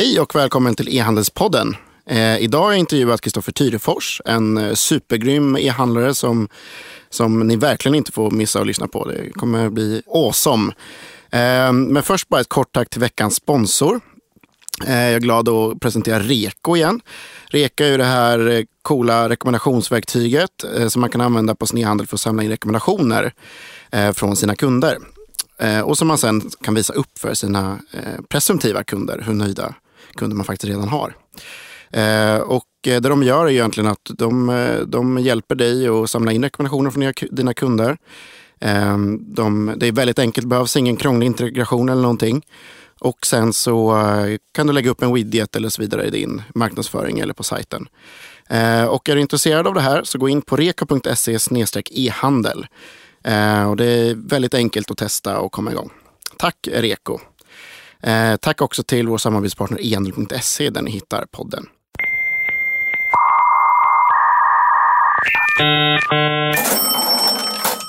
Hej och välkommen till E-handelspodden. Eh, idag har jag intervjuat Kristoffer Tyrefors, en eh, supergrym e-handlare som, som ni verkligen inte får missa att lyssna på. Det kommer bli awesome. Eh, men först bara ett kort tack till veckans sponsor. Eh, jag är glad att presentera Reko igen. Reka är ju det här eh, coola rekommendationsverktyget eh, som man kan använda på sin e-handel för att samla in rekommendationer eh, från sina kunder. Eh, och som man sen kan visa upp för sina eh, presumtiva kunder, hur nöjda kunder man faktiskt redan har. Eh, och eh, det de gör är egentligen att de, eh, de hjälper dig att samla in rekommendationer från dina kunder. De, det är väldigt enkelt, det behövs ingen krånglig integration eller någonting. Och sen så kan du lägga upp en widget eller så vidare i din marknadsföring eller på sajten. Eh, och är du intresserad av det här så gå in på reka.se e-handel. Eh, och det är väldigt enkelt att testa och komma igång. Tack Reko! Tack också till vår samarbetspartner ehandel.se där ni hittar podden.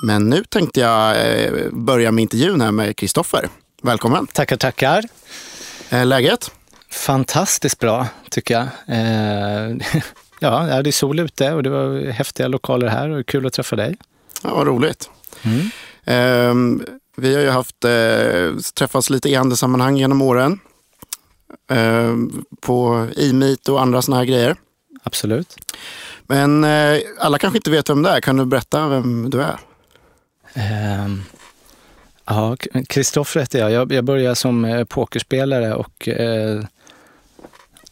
Men nu tänkte jag börja med intervjun här med Kristoffer. Välkommen! Tackar, tackar! Eh, läget? Fantastiskt bra, tycker jag. Eh, ja, det är sol ute och det var häftiga lokaler här och kul att träffa dig. Ja, vad roligt. Mm. Eh, vi har ju haft, eh, träffats lite i handelssammanhang genom åren. Eh, på e-meet och andra sådana här grejer. Absolut. Men eh, alla kanske inte vet vem det är. Kan du berätta vem du är? Um, Ja, Kristoffer heter jag. jag. Jag började som eh, pokerspelare och eh,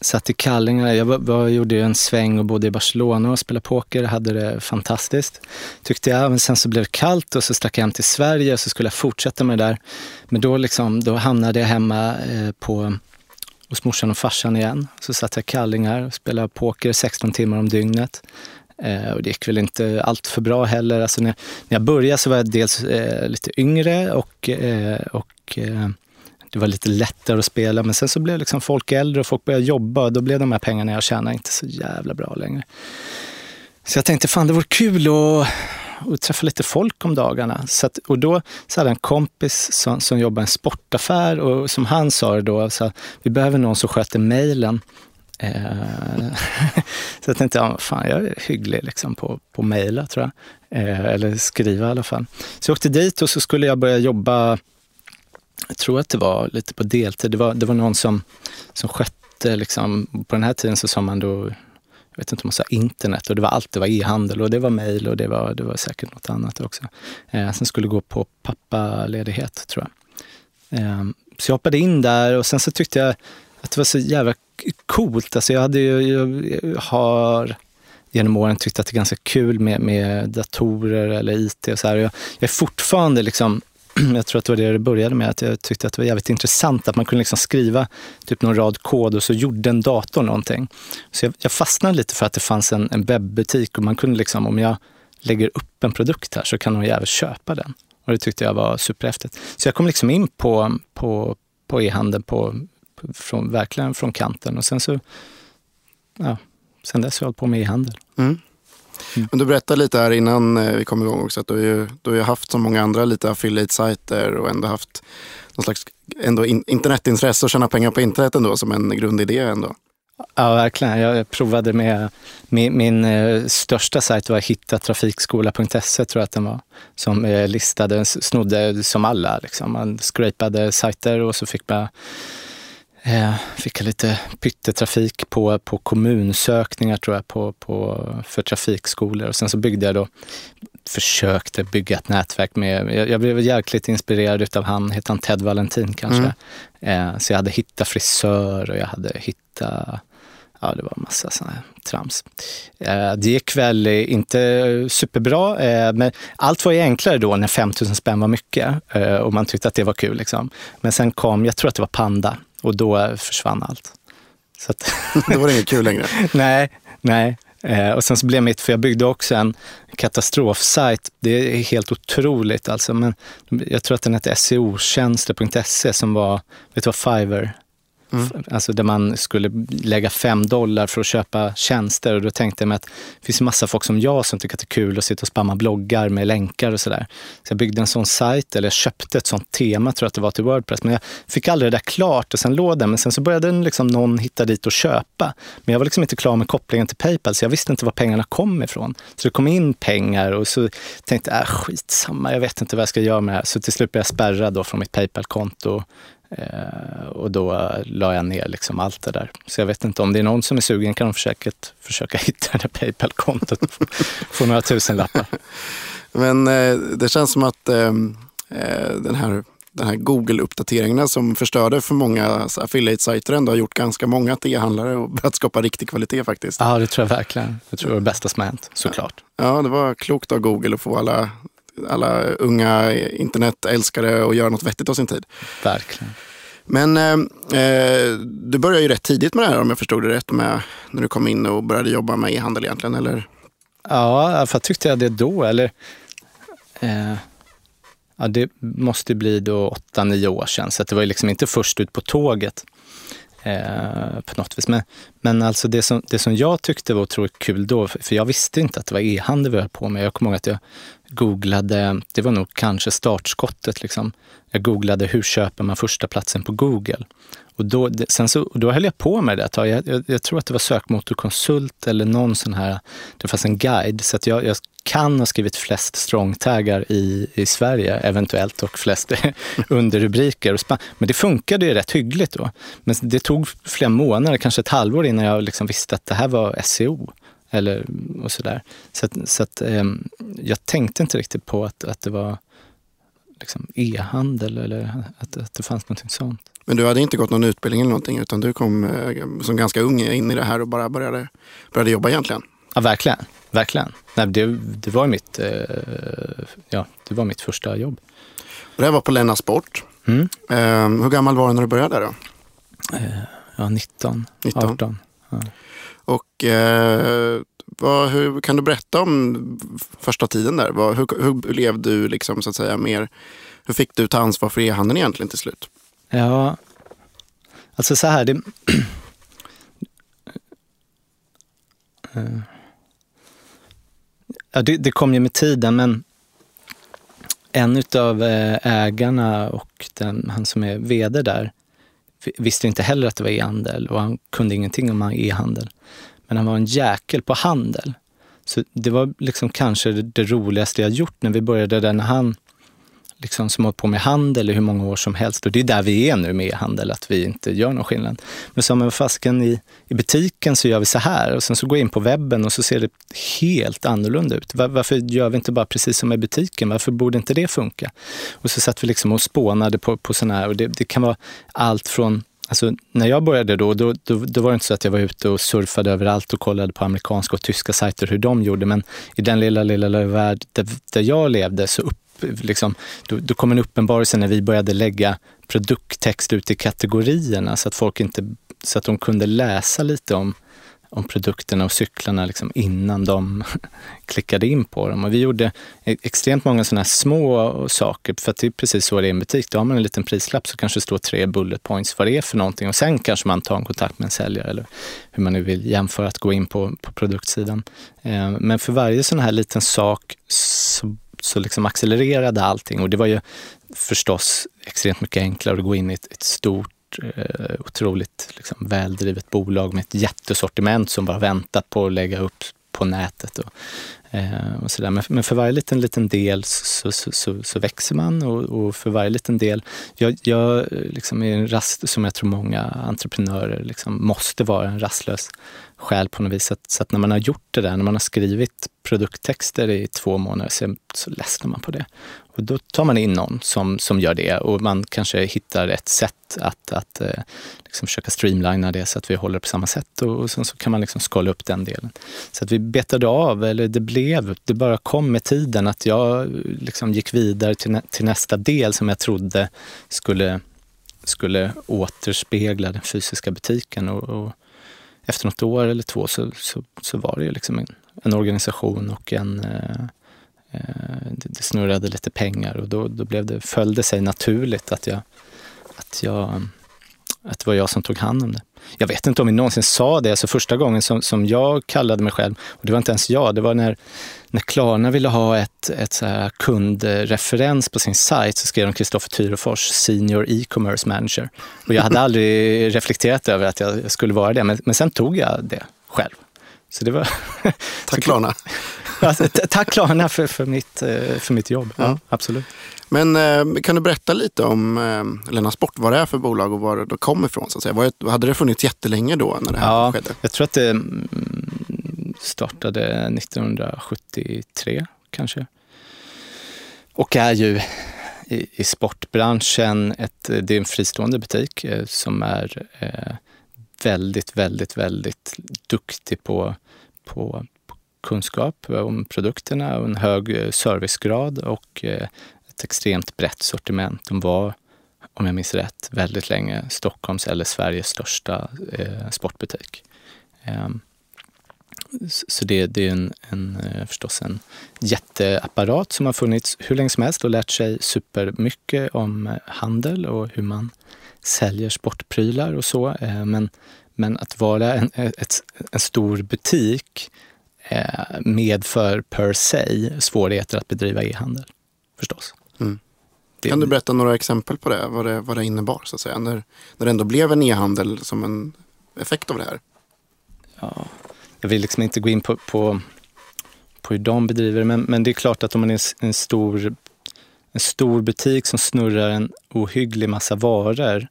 satt i kallingar. Jag var, var, gjorde en sväng och bodde i Barcelona och spelade poker. Hade det fantastiskt, tyckte jag. Men sen så blev det kallt och så stack jag hem till Sverige och så skulle jag fortsätta med det där. Men då, liksom, då hamnade jag hemma eh, på, hos morsan och farsan igen. Så satt jag i kallingar och spelade poker 16 timmar om dygnet. Eh, och det gick väl inte allt för bra heller. Alltså när, när jag började så var jag dels eh, lite yngre och, eh, och eh, det var lite lättare att spela. Men sen så blev liksom folk äldre och folk började jobba och då blev de här pengarna jag tjänade inte så jävla bra längre. Så jag tänkte, fan det vore kul att, att träffa lite folk om dagarna. Så att, och då så hade jag en kompis som, som jobbade i en sportaffär och som han sa det då, så vi behöver någon som sköter mejlen. Eh, så jag tänkte, ja, fan jag är hygglig liksom på, på mejla tror jag. Eh, eller skriva i alla fall. Så jag åkte dit och så skulle jag börja jobba, jag tror att det var lite på deltid. Det var, det var någon som, som skötte, liksom, på den här tiden så sa man då, jag vet inte om man sa internet och det var allt, det var e-handel och det var mejl och det var, det var säkert något annat också. Eh, sen skulle gå på pappaledighet tror jag. Eh, så jag hoppade in där och sen så tyckte jag att det var så jävla coolt. Alltså jag, hade ju, jag har genom åren tyckt att det är ganska kul med, med datorer eller IT och så här. Jag, jag är fortfarande liksom jag tror att det var det det började med, att jag tyckte att det var jävligt intressant att man kunde liksom skriva typ någon rad kod och så gjorde en dator någonting. Så jag, jag fastnade lite för att det fanns en, en webbutik och man kunde liksom, om jag lägger upp en produkt här så kan någon jävel köpa den. Och det tyckte jag var superhäftigt. Så jag kom liksom in på, på, på e-handeln på från, verkligen från kanten. Och sen så, ja, sen dess har jag hållit på med e-handel. Mm. Mm. Men du berättade lite här innan eh, vi kom igång också att du har ju, du har ju haft som många andra lite affiliate-sajter och ändå haft någon slags ändå in, internetintresse och tjäna pengar på internet ändå som en grundidé ändå. Ja, verkligen. Jag provade med min, min eh, största sajt var hittatrafikskola.se tror jag att den var. Som eh, listade, snodde som alla. Liksom. Man scrapade sajter och så fick man fick jag lite pyttetrafik på, på kommunsökningar tror jag på, på, för trafikskolor och sen så byggde jag då, försökte bygga ett nätverk med, jag, jag blev jäkligt inspirerad av han, heter han Ted Valentin kanske? Mm. Eh, så jag hade hittat frisör och jag hade hittat Ja, det var massa sådana här trams. Eh, det gick väl inte superbra, eh, men allt var ju enklare då när 5000 spänn var mycket eh, och man tyckte att det var kul. Liksom. Men sen kom, jag tror att det var Panda, och då försvann allt. Så att då var det inget kul längre? nej, nej. Eh, och sen så blev mitt, för jag byggde också en katastrofsajt. Det är helt otroligt alltså. Men jag tror att den hette seotjänster.se som var, vet du vad Fiverr Mm. Alltså där man skulle lägga fem dollar för att köpa tjänster. Och då tänkte jag mig att det finns massa folk som jag som tycker att det är kul att sitta och spamma bloggar med länkar och sådär. Så jag byggde en sån sajt, eller jag köpte ett sånt tema, tror jag att det var till Wordpress. Men jag fick aldrig det där klart och sen låg den. Men sen så började liksom någon hitta dit och köpa. Men jag var liksom inte klar med kopplingen till Paypal, så jag visste inte var pengarna kom ifrån. Så det kom in pengar och så tänkte jag, äh, skitsamma, jag vet inte vad jag ska göra med det här. Så till slut blev jag spärrad då från mitt Paypal-konto. Eh, och då la jag ner liksom allt det där. Så jag vet inte, om det är någon som är sugen kan de säkert försöka hitta det där Paypal-kontot och få några tusenlappar. Men eh, det känns som att eh, eh den här, den här Google-uppdateringarna som förstörde för många affiliate-sajter ändå har gjort ganska många e-handlare och börjat skapa riktig kvalitet faktiskt. Ja, det tror jag verkligen. Det tror jag är det bästa som har hänt, såklart. Ja, det var klokt av Google att få alla alla unga internetälskare att göra något vettigt av sin tid. Verkligen. Men eh, eh, du började ju rätt tidigt med det här om jag förstod det rätt, med, när du kom in och började jobba med e-handel egentligen, eller? Ja, för tyckte jag det då? Eller, eh, ja, det måste bli då åtta, nio år sedan, så det var ju liksom inte först ut på tåget eh, på något vis. Men, men alltså det som, det som jag tyckte var otroligt kul då, för jag visste inte att det var e-handel vi höll på med. Jag kommer ihåg att jag googlade, det var nog kanske startskottet, liksom. jag googlade hur köper man första platsen på Google. Och då, sen så, då höll jag på med det ett tag. Jag, jag, jag, tror att det var sökmotorkonsult eller någon sån här, det fanns en guide. Så att jag, jag kan ha skrivit flest strongtaggar i, i Sverige, eventuellt, och flest underrubriker. Men det funkade ju rätt hyggligt då. Men det tog flera månader, kanske ett halvår innan jag liksom visste att det här var SEO. Eller, och sådär. Så, att, så att, eh, jag tänkte inte riktigt på att, att det var liksom e-handel eller att, att det fanns någonting sånt. Men du hade inte gått någon utbildning eller någonting utan du kom eh, som ganska ung in i det här och bara började, började jobba egentligen? Ja, verkligen. verkligen. Nej, det, det, var mitt, eh, ja, det var mitt första jobb. Och det här var på Länna Sport. Mm. Eh, hur gammal var du när du började då? Eh, ja, 19, 19. 18. Ja. Och eh, vad, hur, kan du berätta om första tiden där? Vad, hur, hur levde du liksom, så att säga, mer? Hur fick du ta ansvar för e-handeln egentligen till slut? Ja, alltså så här. Det, eh. ja, det, det, kom ju med tiden, men en av eh, ägarna och den, han som är vd där visste inte heller att det var e-handel och han kunde ingenting om e-handel. Men han var en jäkel på handel. Så det var liksom kanske det roligaste jag gjort när vi började där, när han liksom, som hållit på med handel i hur många år som helst. Och det är där vi är nu med handel, att vi inte gör någon skillnad. Men som en fasken i, i butiken så gör vi så här och sen så går jag in på webben och så ser det helt annorlunda ut. Var, varför gör vi inte bara precis som i butiken? Varför borde inte det funka? Och så satt vi liksom och spånade på, på sådana här och det, det kan vara allt från Alltså, när jag började då, då, då, då, var det inte så att jag var ute och surfade överallt och kollade på amerikanska och tyska sajter hur de gjorde. Men i den lilla, lilla, lilla värld där, där jag levde så upp, liksom, då, då kom en uppenbarelse när vi började lägga produkttext ut i kategorierna så att folk inte, så att de kunde läsa lite om om produkterna och cyklarna liksom innan de klickade in på dem. Och vi gjorde e-, extremt många sådana här små saker, för att det är precis så det är i en butik. Då har man en liten prislapp så kanske det står tre bullet points vad det är för någonting och sen kanske man tar en kontakt med en säljare eller hur man nu vill jämföra att gå in på, på produktsidan. Eh, men för varje sån här liten sak så, så liksom accelererade allting och det var ju förstås extremt mycket enklare att gå in i ett, ett stort eh, otroligt liksom, väldrivet bolag med ett jättesortiment som bara väntat på att lägga upp på nätet. Och, eh, och så där. Men, men, för varje liten, liten del så, så, så, så växer man och, och, för varje liten del, jag, jag eh, liksom är en rast som jag tror många entreprenörer liksom måste vara, en rastlös själ på något vis. Så att, så att när man har gjort det där, när man har skrivit produkttexter i två månader så, så ledsnar man på det. Och då tar man in någon som, som gör det och man kanske hittar ett sätt att, att eh, liksom försöka streamlina det så att vi håller på samma sätt och, och sen så kan man liksom skala upp den delen. Så att vi betade av, eller det blev, det bara kom med tiden att jag liksom gick vidare till, nä, till nästa del som jag trodde skulle, skulle återspegla den fysiska butiken. Och, och efter något år eller två så, så, så var det ju liksom en, en organisation och en eh, eh det snurrade lite pengar och då, då blev det, följde sig naturligt att jag, att jag att det var jag som tog hand om det. Jag vet inte om vi någonsin sa det, alltså första gången som, som jag kallade mig själv, och det var inte ens jag, det var när, när Klarna ville ha ett, ett så kundreferens på sin sajt så skrev de Kristoffer Tyrefors, Senior E-commerce Manager. Och jag hade aldrig reflekterat över att jag skulle vara det, men, men sen tog jag det själv. Så det var... Tack Klarna. Alltså, tack Klarna för, för, mitt, eh, för mitt jobb. Ja. absolut. Men eh, kan du berätta lite om eh, Lena Sport, vad det är för bolag och var det kommer ifrån? Så att säga. Var, hade det funnits jättelänge då när det här ja, skedde? Jag tror att det mm, startade 1973 kanske. Och är ju i, i sportbranschen, ett, det är en fristående butik som är väldigt, väldigt, väldigt duktig på, på kunskap om produkterna och en hög eh, servicegrad och eh, ett extremt brett sortiment. De var, om jag minns rätt, väldigt länge Stockholms eller Sveriges största eh, sportbutik. Ehm, så det, det är en, en, förstås en jätteapparat som har funnits hur länge som helst och lärt sig supermycket om handel och hur man säljer sportprylar och så. Ehm, men, men att vara en, ett, en stor butik medför per se svårigheter att bedriva e-handel förstås. Mm. Kan du berätta några exempel på det? Vad det, vad det innebar så att säga? När, när det ändå blev en e-handel som en effekt av det här? Ja, jag vill liksom inte gå in på, på, på hur de bedriver det, men, men det är klart att om man är en stor, en stor butik som snurrar en ohygglig massa varor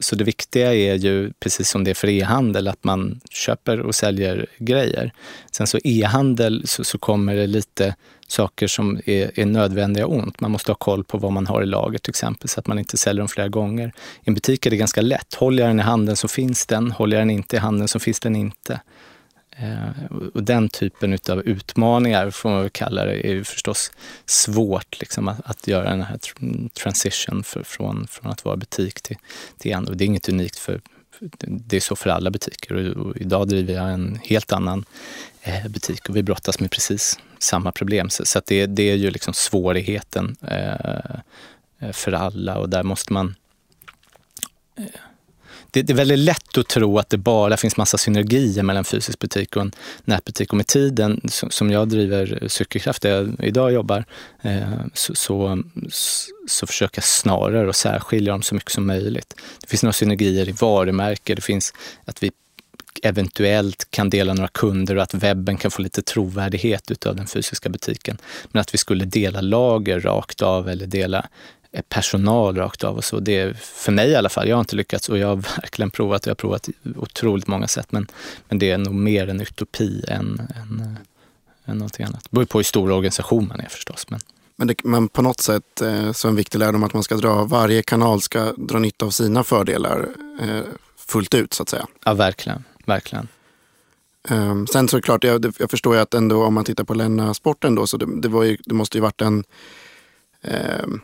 så det viktiga är ju, precis som det är för e-handel, att man köper och säljer grejer. Sen så e-handel så, så kommer det lite saker som är, är nödvändiga och ont. Man måste ha koll på vad man har i lager till exempel så att man inte säljer dem flera gånger. I en butik är det ganska lätt. Håller jag den i handen så finns den. Håller jag den inte i handen så finns den inte. Eh, och den typen av utmaningar, får man väl kalla det, är ju förstås svårt liksom, att, att göra den här transition för, från, från att vara butik till, till en. Och det är inget unikt för, det är så för alla butiker. Och, och idag driver jag en helt annan eh, butik och vi brottas med precis samma problem. Så, så det, det, är ju liksom svårigheten eh, eh, för alla och där måste man eh, det, det, är väldigt lätt att tro att det bara finns massa synergier mellan fysisk butik och en nätbutik. Och med tiden, som jag driver Cykelkraft, där jag idag jobbar, eh, så, så, så försöker jag snarare att särskilja dem så mycket som möjligt. Det finns några synergier i varumärke, det finns att vi eventuellt kan dela några kunder och att webben kan få lite trovärdighet utav den fysiska butiken. Men att vi skulle dela lager rakt av eller dela personal rakt av och så. Det är, för mig i alla fall, jag har inte lyckats och jag har verkligen provat. Jag har provat otroligt många sätt men, men det är nog mer en utopi än, än, än någonting annat. Det beror på hur stor organisation man är förstås. Men, men, det, men på något sätt eh, så en viktig lärdom att man ska dra, varje kanal ska dra nytta av sina fördelar eh, fullt ut så att säga. Ja, verkligen. verkligen. Um, sen så är det klart, jag, jag förstår ju att ändå om man tittar på Länna-sporten då, så det, det, var ju, det måste ju varit en um,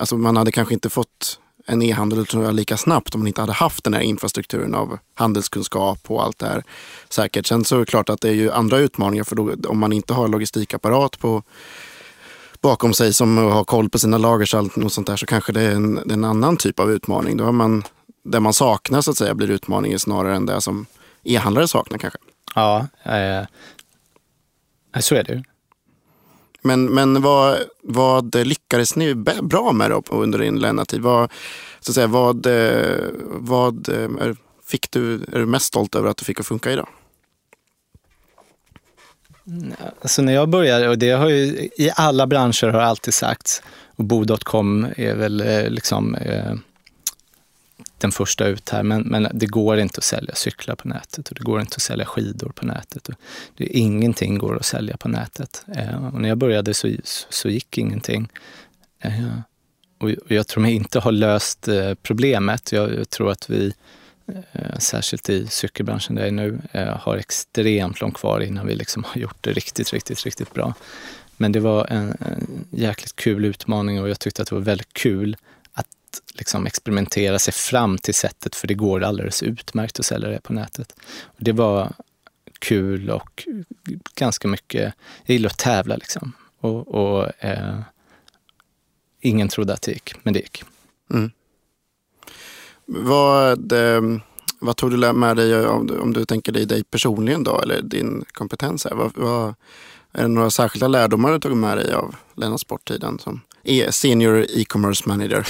Alltså man hade kanske inte fått en e-handel lika snabbt om man inte hade haft den här infrastrukturen av handelskunskap och allt det här. Säkert. Sen så är det klart att det är ju andra utmaningar för då, om man inte har logistikapparat på, bakom sig som har koll på sina lager och sånt där så kanske det är en, det är en annan typ av utmaning. Då har man, det man saknar så att säga blir utmaningen snarare än det som e-handlare saknar kanske. Ja, eh, så är det ju. Men, men vad, vad lyckades ni bra med då under din Lennart-tid? Vad, så att säga, vad, eh, vad eh, fick du, är du mest stolt över att du fick att funka idag? Alltså när jag började, och det har ju i alla branscher har alltid sagts, och Bo.com är väl eh, liksom eh, den första ut här, men, men det går inte att sälja cyklar på nätet och det går inte att sälja skidor på nätet. Och det, ingenting går att sälja på nätet. Eh, och när jag började så, så gick ingenting. Eh, och jag tror mig inte ha löst eh, problemet. Jag, jag, tror att vi, eh, särskilt i cykelbranschen där jag är nu, eh, har extremt långt kvar innan vi liksom har gjort det riktigt, riktigt, riktigt bra. Men det var en, en jäkligt kul utmaning och jag tyckte att det var väldigt kul liksom experimentera sig fram till sättet, för det går alldeles utmärkt att sälja det på nätet. Det var kul och ganska mycket, jag gillar att tävla liksom. Och, och eh, ingen trodde att det gick, men det gick. Mm. Vad, ehm, vad tog du med dig om du, om du tänker dig, dig personligen då, eller din kompetens? Här? Vad, vad, är det några särskilda lärdomar du tog med dig av Lennart Sporttiden som senior e-commerce manager?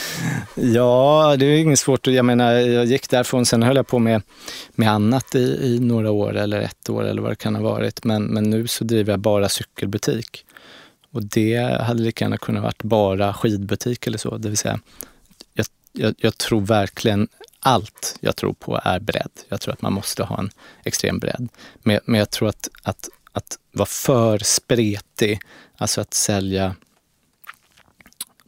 ja, det är inget svårt. Jag menar, jag gick därifrån, sen höll jag på med, med annat i, i några år eller ett år eller vad det kan ha varit. Men, men nu så driver jag bara cykelbutik. Och det hade lika gärna kunnat varit bara skidbutik eller så. Det vill säga, jag, jag, jag tror verkligen allt jag tror på är bredd. Jag tror att man måste ha en extrem bredd. Men, men jag tror att, att, att vara för spretig, alltså att sälja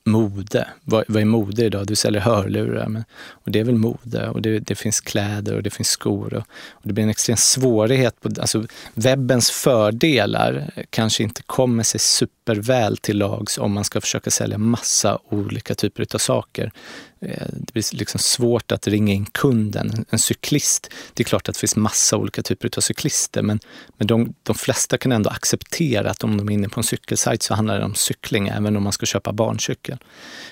mode. Vad, vad är mode idag? Du säljer hörlurar. Men, och det är väl mode. Och det, det finns kläder och det finns skor. Och, och, det blir en extrem svårighet. På, alltså, webbens fördelar kanske inte kommer sig superväl till lags om man ska försöka sälja massa olika typer av saker. Eh, det blir liksom svårt att ringa in kunden. En cyklist, det är klart att det finns massa olika typer av cyklister, men, men de, de flesta kan ändå acceptera att om de är inne på en cykelsajt så handlar det om cykling, även om man ska köpa barncykel.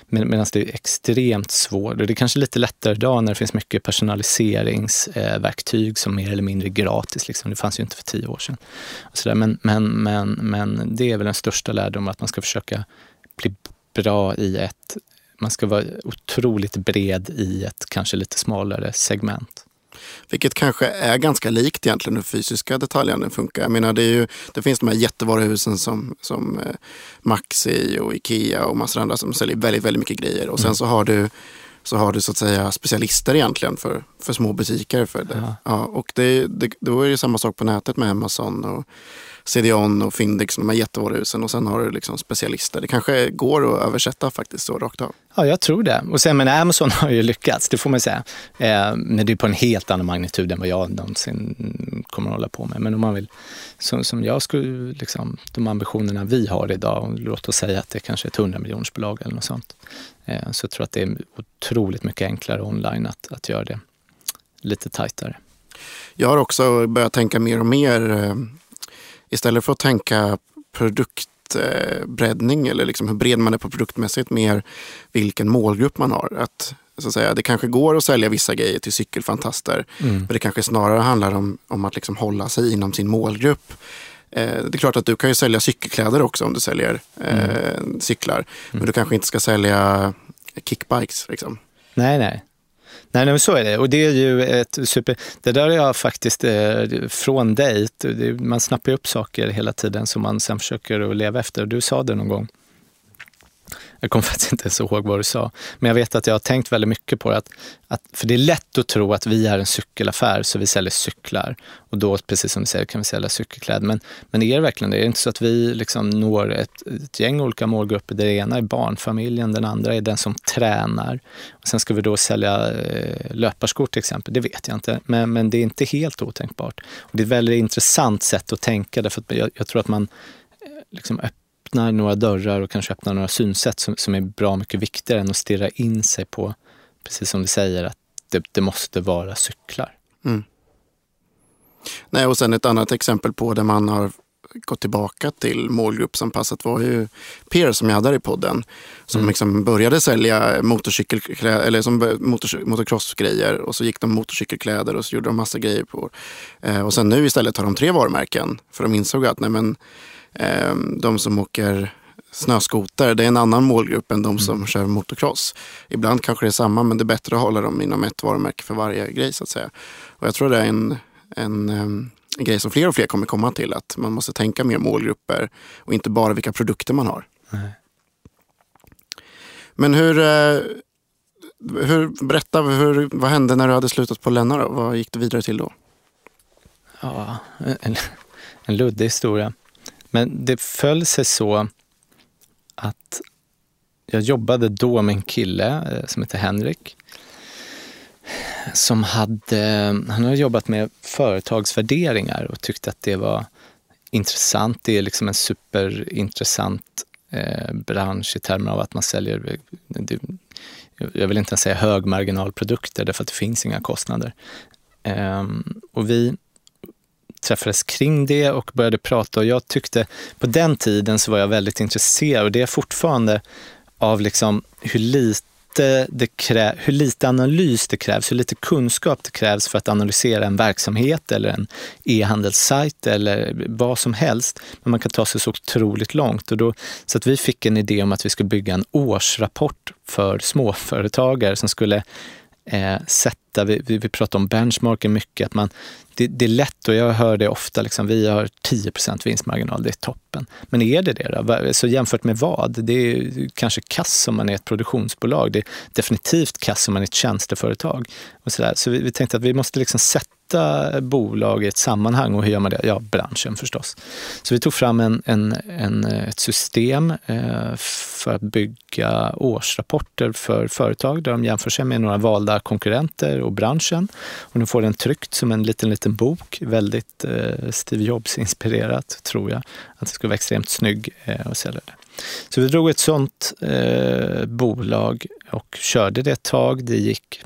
Men, Medan det är extremt svårt, och det är kanske lite lättare idag när det finns mycket personaliseringsverktyg eh, som mer eller mindre är gratis. Liksom. Det fanns ju inte för tio år sedan. Så där, men, men, men, men det är väl den största lärdomen, att man ska försöka bli bra i ett man ska vara otroligt bred i ett kanske lite smalare segment. Vilket kanske är ganska likt egentligen hur fysiska detaljhandeln funkar. Jag menar, det, är ju, det finns de här jättevaruhusen som, som eh, Maxi och Ikea och massor andra som säljer väldigt, väldigt mycket grejer. Och sen mm. så har du så har du så att säga specialister egentligen för, för små butiker. För det. Ja. ja och det, det, då är det samma sak på nätet med Amazon och CDON och Findix, de här jättevaruhusen och sen har du liksom specialister. Det kanske går att översätta faktiskt så rakt av. Ja, jag tror det. Och sen, men Amazon har ju lyckats, det får man säga. Eh, men det är på en helt annan magnitud än vad jag någonsin kommer att hålla på med. Men om man vill, som, som jag skulle, liksom, de ambitionerna vi har idag, låt oss säga att det kanske är ett 100 miljonersbolag eller något sånt. Eh, så jag tror att det är otroligt mycket enklare online att, att göra det lite tajtare. Jag har också börjat tänka mer och mer eh, istället för att tänka produktbreddning eller liksom hur bred man är på produktmässigt, mer vilken målgrupp man har. Att, så att säga, det kanske går att sälja vissa grejer till cykelfantaster, mm. men det kanske snarare handlar om, om att liksom hålla sig inom sin målgrupp. Eh, det är klart att du kan ju sälja cykelkläder också om du säljer eh, mm. cyklar, mm. men du kanske inte ska sälja kickbikes. Liksom. Nej, nej. Nej, men så är det. Och det är ju ett super... Det där är jag faktiskt eh, från dig. Man snappar upp saker hela tiden som man sen försöker att leva efter. Du sa det någon gång. Jag kommer faktiskt inte ens ihåg vad du sa. Men jag vet att jag har tänkt väldigt mycket på det. Att, att, för det är lätt att tro att vi är en cykelaffär, så vi säljer cyklar. Och då, precis som du säger, kan vi sälja cykelkläder. Men, men är det verkligen det? Är det inte så att vi liksom når ett, ett gäng olika målgrupper? Det ena är barnfamiljen, den andra är den som tränar. Och sen ska vi då sälja eh, löparskor till exempel. Det vet jag inte. Men, men det är inte helt otänkbart. Och det är ett väldigt intressant sätt att tänka. Därför att jag, jag tror att man eh, liksom öppnar några dörrar och kanske öppnar några synsätt som, som är bra mycket viktigare än att stirra in sig på, precis som du säger, att det, det måste vara cyklar. Mm. Nej, och sen ett annat exempel på där man har gått tillbaka till målgruppsanpassat var ju Per som jag hade här i podden. Som mm. liksom började sälja motorcykelkläder, eller som motor, motocrossgrejer och så gick de motorcykelkläder och så gjorde de massa grejer på. Eh, och sen nu istället har de tre varumärken. För de insåg att nej men, de som åker snöskoter, det är en annan målgrupp än de som mm. kör motocross. Ibland kanske det är samma, men det är bättre att hålla dem inom ett varumärke för varje grej så att säga. Och jag tror det är en, en, ehm, en grej som fler och fler kommer komma till, att man måste tänka mer målgrupper och inte bara vilka produkter man har. Nej. Men hur, eh, hur, berätta, hur, vad hände när du hade slutat på Lennart? Vad gick du vidare till då? Ja, en, en luddig historia. Men det föll sig så att jag jobbade då med en kille eh, som heter Henrik. Som hade, han hade jobbat med företagsvärderingar och tyckte att det var intressant. Det är liksom en superintressant eh, bransch i termer av att man säljer, eh, det, jag vill inte ens säga högmarginalprodukter därför att det finns inga kostnader. Eh, och vi träffades kring det och började prata och jag tyckte, på den tiden så var jag väldigt intresserad och det är fortfarande av liksom hur lite det krä, hur lite analys det krävs, hur lite kunskap det krävs för att analysera en verksamhet eller en e-handelssajt eller vad som helst. Men man kan ta sig så otroligt långt. Och då, så att vi fick en idé om att vi skulle bygga en årsrapport för småföretagare som skulle eh, sätta, vi, vi, vi pratar om benchmarken mycket, att man, det, det, är lätt och jag hör det ofta, liksom, vi har 10 vinstmarginal, det är toppen. Men är det det då? Så jämfört med vad? Det är kanske kass om man är ett produktionsbolag, det är definitivt kass om man är ett tjänsteföretag. Och så där. så vi, vi tänkte att vi måste liksom sätta sätta bolag i ett sammanhang. Och hur gör man det? Ja, branschen förstås. Så vi tog fram en, en, en ett system eh, för att bygga årsrapporter för företag där de jämför sig med några valda konkurrenter och branschen. Och nu får den tryckt som en liten, liten bok. Väldigt eh, Steve Jobs-inspirerat, tror jag. Att det skulle vara extremt snygg eh, och sälja det. Så vi drog ett sånt eh, bolag och körde det ett tag. Det gick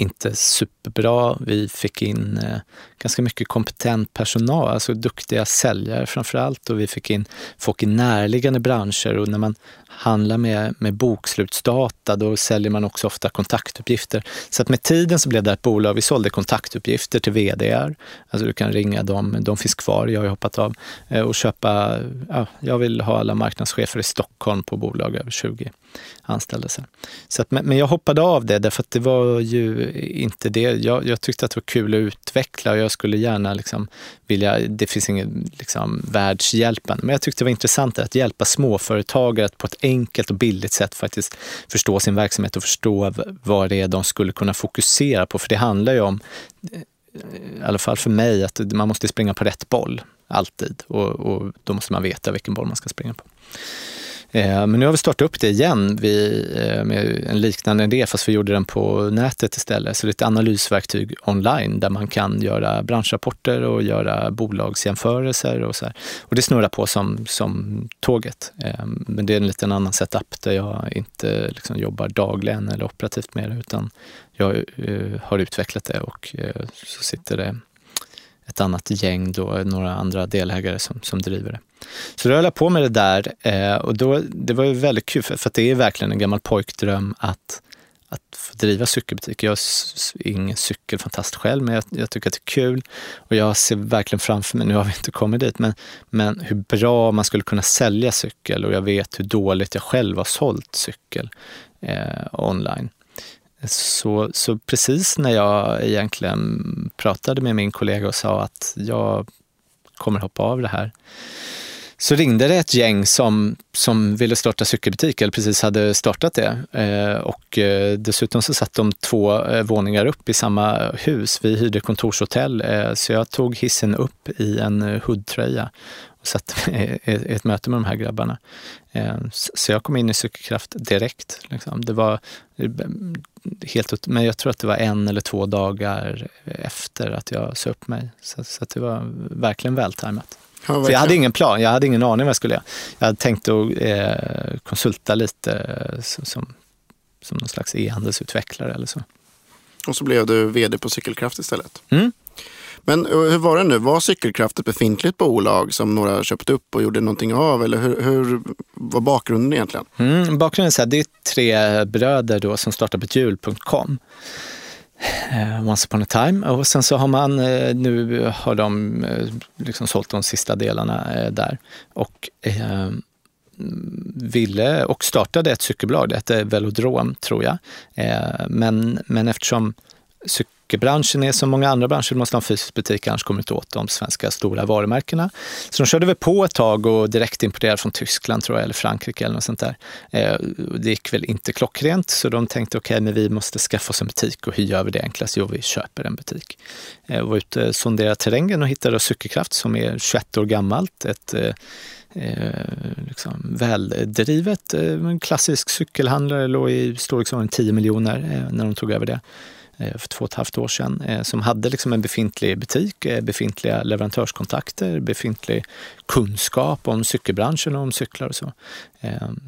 inte superbra. Vi fick in eh, ganska mycket kompetent personal, alltså duktiga säljare framför allt och vi fick in folk i närliggande branscher och när man handlar med, med bokslutsdata då säljer man också ofta kontaktuppgifter. Så att med tiden så blev det ett bolag, vi sålde kontaktuppgifter till VDR. Alltså du kan ringa dem, de finns kvar, jag har hoppat av, eh, och köpa, ja, jag vill ha alla marknadschefer i Stockholm på bolag över 20 anställda. Så att, men jag hoppade av det därför att det var ju inte det. Jag, jag tyckte att det var kul att utveckla och jag skulle gärna liksom vilja, det finns ingen liksom världshjälpen, men jag tyckte det var intressant att hjälpa småföretagare att på ett enkelt och billigt sätt faktiskt förstå sin verksamhet och förstå vad det är de skulle kunna fokusera på. För det handlar ju om, eh, i alla fall för mig, att man måste springa på rätt boll alltid och, och då måste man veta vilken boll man ska springa på. Eh, men nu har vi startat upp det igen vi, eh, med en liknande idé, fast vi gjorde den på nätet istället. Så det är ett analysverktyg online där man kan göra branschrapporter och göra bolagsjämförelser och så här. Och det snurrar på som, som tåget. Eh, men det är en liten annan setup där jag inte liksom jobbar dagligen eller operativt med det, utan jag har utvecklat det och så sitter det ett annat gäng, då, några andra delägare som, som driver det. Så då höll jag på med det där eh, och då, det var ju väldigt kul för, för det är verkligen en gammal pojkdröm att, att få driva cykelbutik. Jag är ingen cykelfantast själv, men jag, jag, tycker att det är kul och jag ser verkligen framför mig, nu har vi inte kommit dit, men, men hur bra man skulle kunna sälja cykel och jag vet hur dåligt jag själv har sålt cykel eh, online. Så, så precis när jag egentligen pratade med min kollega och sa att jag kommer hoppa av det här, så ringde det ett gäng som, som ville starta cykelbutik, eller precis hade startat det. Eh, och eh, dessutom så satt de två eh, våningar upp i samma hus. Vi hyrde kontorshotell, eh, så jag tog hissen upp i en eh, hoodtröja och satt i ett möte med de här grabbarna. Eh, så jag kom in i Cykelkraft direkt. Liksom. Det var eh, helt, men jag tror att det var en eller två dagar efter att jag sa upp mig. Så, så det var verkligen vältajmat. Ja, För jag hade ingen plan, jag hade ingen aning vad jag skulle göra. Jag hade tänkt att eh, konsulta lite eh, som, som någon slags e-handelsutvecklare eller så. Och så blev du vd på Cykelkraft istället. Mm. Men eh, hur var det nu? Var Cykelkraft ett befintligt bolag som några köpte upp och gjorde någonting av? Eller hur, hur var bakgrunden egentligen? Mm, bakgrunden är så här, det är tre bröder då som startade Betjul.com. Uh, Eh, once upon a time. Och sen så har man, eh, nu har de eh, liksom sålt de sista delarna där. Och ehm, ville och startade ett cykelbolag, det hette Velodrom tror jag. men, men eftersom Sockerbranschen är som många andra branscher, du måste ha en fysisk butik annars kommer du inte åt de svenska stora varumärkena. Så de körde väl på ett tag och direkt importerade från Tyskland tror jag, eller Frankrike eller något sånt där. Eh, det gick väl inte klockrent så de tänkte okej, okay, men vi måste skaffa oss en butik och hur gör vi det enklast? Jo, vi köper en butik. Eh, var ute och sonderade terrängen och hittade Cykelkraft som är 21 år gammalt. Ett eh, eh liksom väldrivet, eh, klassisk cykelhandlare, låg i storleksordningen 10 miljoner eh, när de tog över det. Eh, för två och ett halvt år sedan eh, som hade liksom en befintlig butik, eh, befintliga leverantörskontakter, befintlig kunskap om cykelbranschen och om cyklar och så.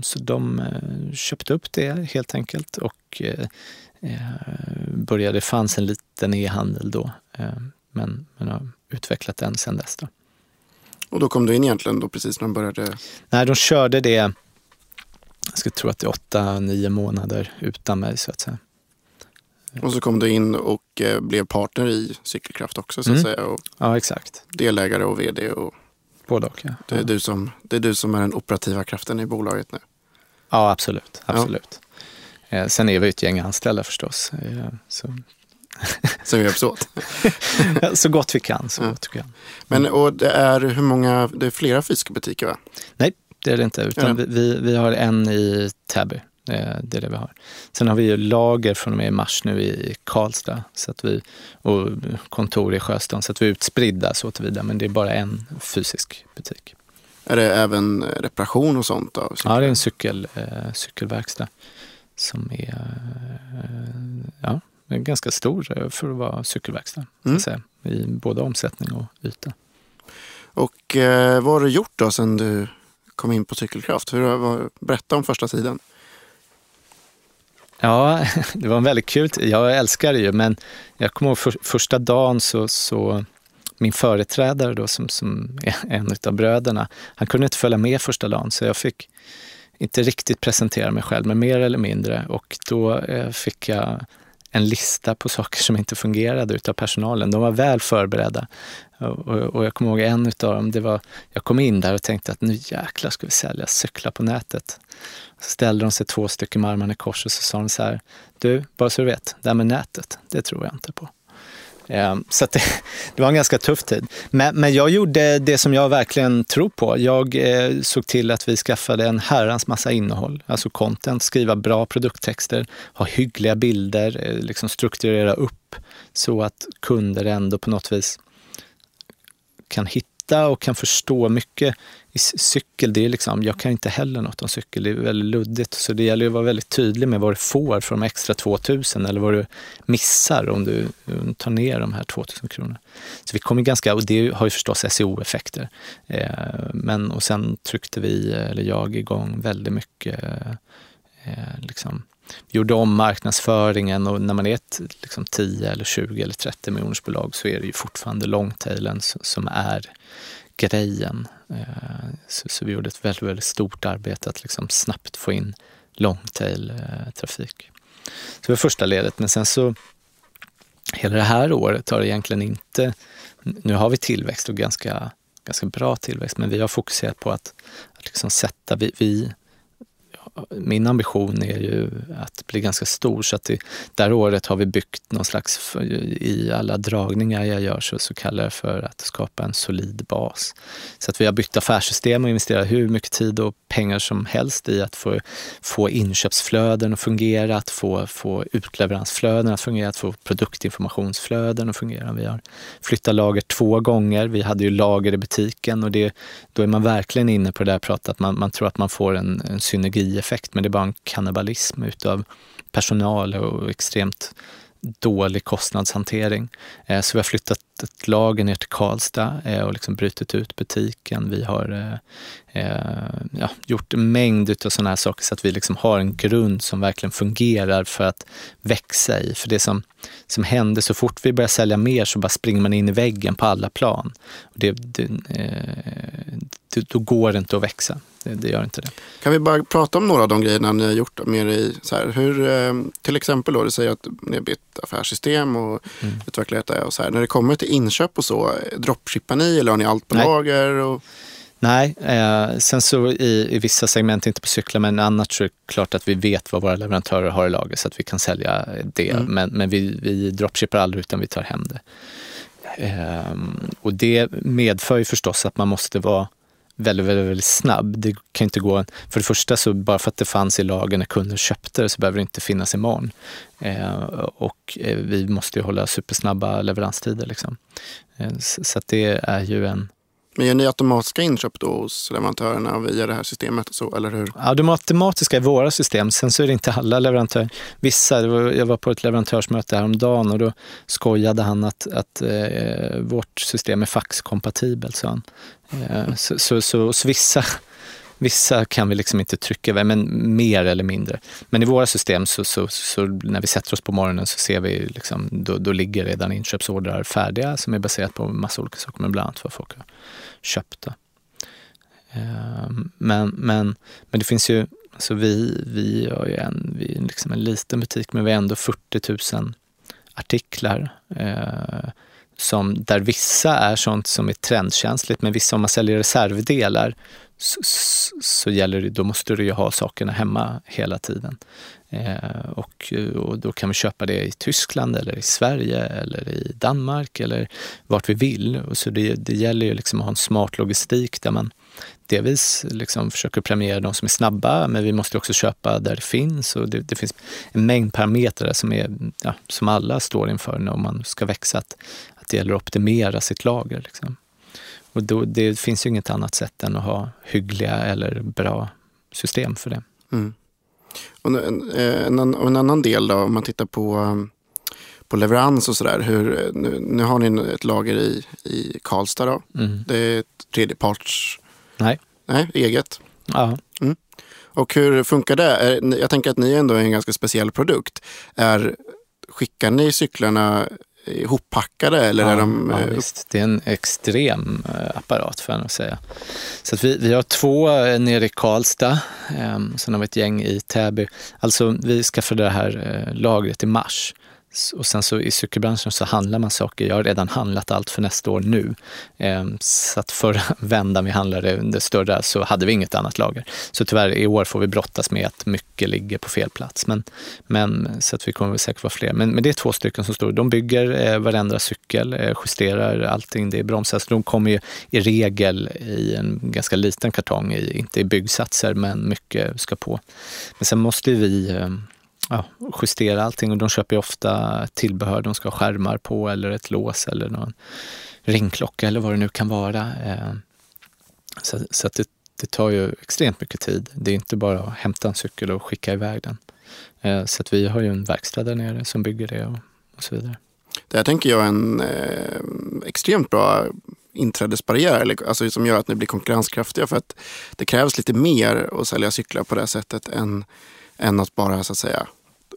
Så de köpte upp det helt enkelt och började, det fanns en liten e-handel då, men, men har utvecklat den sedan dess. Då. Och då kom du in egentligen då precis när de började? Nej, de körde det jag skulle tro att det är åtta, nio månader utan mig så att säga. Och så kom du in och eh, blev partner i Cykelkraft också så att Mm. säga. Och Ja, exakt. delägare och vd. Och Både och. Ja. det, är du som, det är du som är den operativa kraften i bolaget nu. Ja, absolut. absolut. Eh, sen är vi ett gäng anställda förstås. Eh, så, Som hjälps åt. så gott vi kan. Så Ja. gott vi kan. Men och det är hur många, det är flera fysiska butiker va? Nej, det är det inte. Utan Ja. vi, vi, vi har en i Täby. Eh, Det är det vi har. Sen har vi ju lager från och med i mars nu i Karlstad så att vi, och kontor i Sjöstaden. Så att vi är utspridda så tillvida. Men det är bara en fysisk butik. Är det även reparation och sånt? Av Ja, det är en cykel, eh, cykelverkstad som är eh, ja, ganska stor eh, för att vara cykelverkstad. Mm. Säga, I både omsättning och yta. Och eh, vad har du gjort då sen du kom in på Cykelkraft? Hur, vad, berätta om första tiden. Ja, det var en väldigt kul tid. Jag älskar det ju, men jag kommer ihåg för, första dagen så, så min företrädare då som, som är en av bröderna, han kunde inte följa med första dagen så jag fick inte riktigt presentera mig själv, men mer eller mindre. Och då eh, fick jag en lista på saker som inte fungerade utav personalen. De var väl förberedda. Och, och, jag kommer ihåg en utav dem, det var, jag kom in där och tänkte att nu jäklar ska vi sälja cyklar på nätet. Så ställde de sig två stycken med armarna i kors och så sa de så här, du, bara så du vet, det här med nätet, det tror jag inte på. Ehm, så det, det var en ganska tuff tid. Men, men jag gjorde det som jag verkligen tror på. Jag eh, såg till att vi skaffade en herrans massa innehåll, alltså content, skriva bra produkttexter, ha hyggliga bilder, eh, liksom strukturera upp så att kunder ändå på något vis kan hitta och kan förstå mycket. I cykel, det är liksom, jag kan inte heller något om cykel, det är väldigt luddigt. Så det gäller ju att vara väldigt tydlig med vad du får för de extra 2000 eller vad du missar om du tar ner de här 2000 kronorna. Så vi kom ju ganska, och det har ju förstås SEO-effekter. Eh, men och sen tryckte vi, eller jag, igång väldigt mycket eh, liksom, vi gjorde om marknadsföringen och när man är ett liksom 10 eller 20 eller 30 miljoners bolag så är det ju fortfarande longtailen som är grejen. Eh, så, så vi gjorde ett väldigt, väldigt stort arbete att liksom snabbt få in longtail-trafik. Eh, så det var första ledet, men sen så hela det här året har det egentligen inte, nu har vi tillväxt och ganska, ganska bra tillväxt, men vi har fokuserat på att, att liksom sätta, vi, vi min ambition är ju att bli ganska stor så att det, där här året har vi byggt någon slags, i alla dragningar jag gör så, så kallar jag det för att skapa en solid bas. Så att vi har byggt affärssystem och investerat hur mycket tid och pengar som helst i att få, få inköpsflöden att fungera, att få, få utleveransflöden att fungera, att få produktinformationsflöden att fungera. Vi har flyttat lager två gånger. Vi hade ju lager i butiken och det, då är man verkligen inne på det där pratet att man, man tror att man får en, en bieffekt, men det är bara en kannibalism utav personal och extremt dålig kostnadshantering. Eh, så vi har flyttat ett lager ner till Karlstad eh, och liksom brutit ut butiken. Vi har eh, ja, gjort en mängd av sådana här saker så att vi liksom har en grund som verkligen fungerar för att växa i. För det som, som händer så fort vi börjar sälja mer så bara springer man in i väggen på alla plan. Det, det, då går det inte att växa. Det, det gör inte det. Kan vi bara prata om några av de grejerna ni har gjort mer i, så här, hur, eh, till exempel då, du säger att ni har bytt affärssystem och Mm. utvecklat det och så här. När det kommer till inköp och så, eh, dropshippar ni eller har ni allt på Nej. lager? Och, Nej, eh, sen så i, i vissa segment, inte på cyklar, men annars så är det klart att vi vet vad våra leverantörer har i lager så att vi kan sälja det. Mm. Men, men vi, vi dropshippar aldrig utan vi tar hem det. Ehm, och det medför ju förstås att man måste vara väldigt, väldigt, väldigt snabb. Det kan inte gå, för det första så bara för att det fanns i lagen när kunden köpte det så behöver det inte finnas imorgon. Eh, och eh, vi måste ju hålla supersnabba leveranstider liksom. Eh, så, så att det är ju en men gör ni automatiska inköp då hos leverantörerna via det här systemet och så, eller hur? Ja, de automatiska i våra system. Sen så är det inte alla leverantörer. Vissa, var- jag var på ett leverantörsmöte häromdagen och då skojade han att, att eh, vårt system är faxkompatibelt, sa han. Eh, så, så, så, så vissa, vissa kan vi liksom inte trycka över, men mer eller mindre. Men i våra system, så, så, så när vi sätter oss på morgonen så ser vi, liksom, då, då ligger redan inköpsordrar färdiga som är baserat på massa olika saker, men bland annat vad folk har köpt. Ehm, men, men, men det finns ju alltså vi, vi, är ju en, vi är liksom en liten butik men vi har ändå 40 000 artiklar. Eh, som, där vissa är sånt som är trendkänsligt men vissa om man säljer reservdelar så, så gäller det, då måste du ju ha sakerna hemma hela tiden. Eh, och, och, då kan vi köpa det i Tyskland eller i Sverige eller i Danmark eller vart vi vill. Och så det, det gäller ju liksom att ha en smart logistik där man delvis liksom försöker premiera de som är snabba, men vi måste också köpa där det finns. Och det, det finns en mängd parametrar som, är, ja, som alla står inför när man ska växa. Att, att det gäller att optimera sitt lager. Liksom. Och då, det finns ju inget annat sätt än att ha hyggliga eller bra system för det. Mm. Och en, en, en, annan del då, om man tittar på, på leverans och sådär. Nu, nu har ni ett lager i, i Karlstad. Då. Mm. Det är tredjeparts... Nej. Nej, eget. Ja. Mm. Och hur funkar det? Jag tänker att ni ändå är en ganska speciell produkt. Är, skickar ni cyklarna ihoppackade? Eller ja, är de, ja, eh, visst. Det är en extrem eh, apparat får jag nog säga. Så vi, vi har två eh, nere i Karlstad, eh, sen har vi ett gäng i Täby. Alltså vi skaffade det här eh, lagret i mars. Och sen så i cykelbranschen så handlar man saker. Jag har redan handlat allt för nästa år nu. Ehm, så att förra vändan vi handlade under större så hade vi inget annat lager. Så tyvärr i år får vi brottas med att mycket ligger på fel plats. Men, men, så att vi kommer säkert vara fler. Men, men det är två stycken som står. De bygger eh, varenda cykel, eh, justerar allting. Det är bromsar. Så de kommer ju i regel i en ganska liten kartong, inte i byggsatser men mycket ska på. Men sen måste vi ehm, ja, justera allting och de köper ju ofta tillbehör. De ska ha skärmar på eller ett lås eller någon ringklocka eller vad det nu kan vara. Eh, så, så att det, det tar ju extremt mycket tid. Det är inte bara att hämta en cykel och skicka iväg den. Eh, så att vi har ju en verkstad där nere som bygger det och, och så vidare. Det här tänker jag är en eh, extremt bra inträdesbarriär alltså som gör att ni blir konkurrenskraftiga. För att det krävs lite mer att sälja cyklar på det sättet än, än att bara så att säga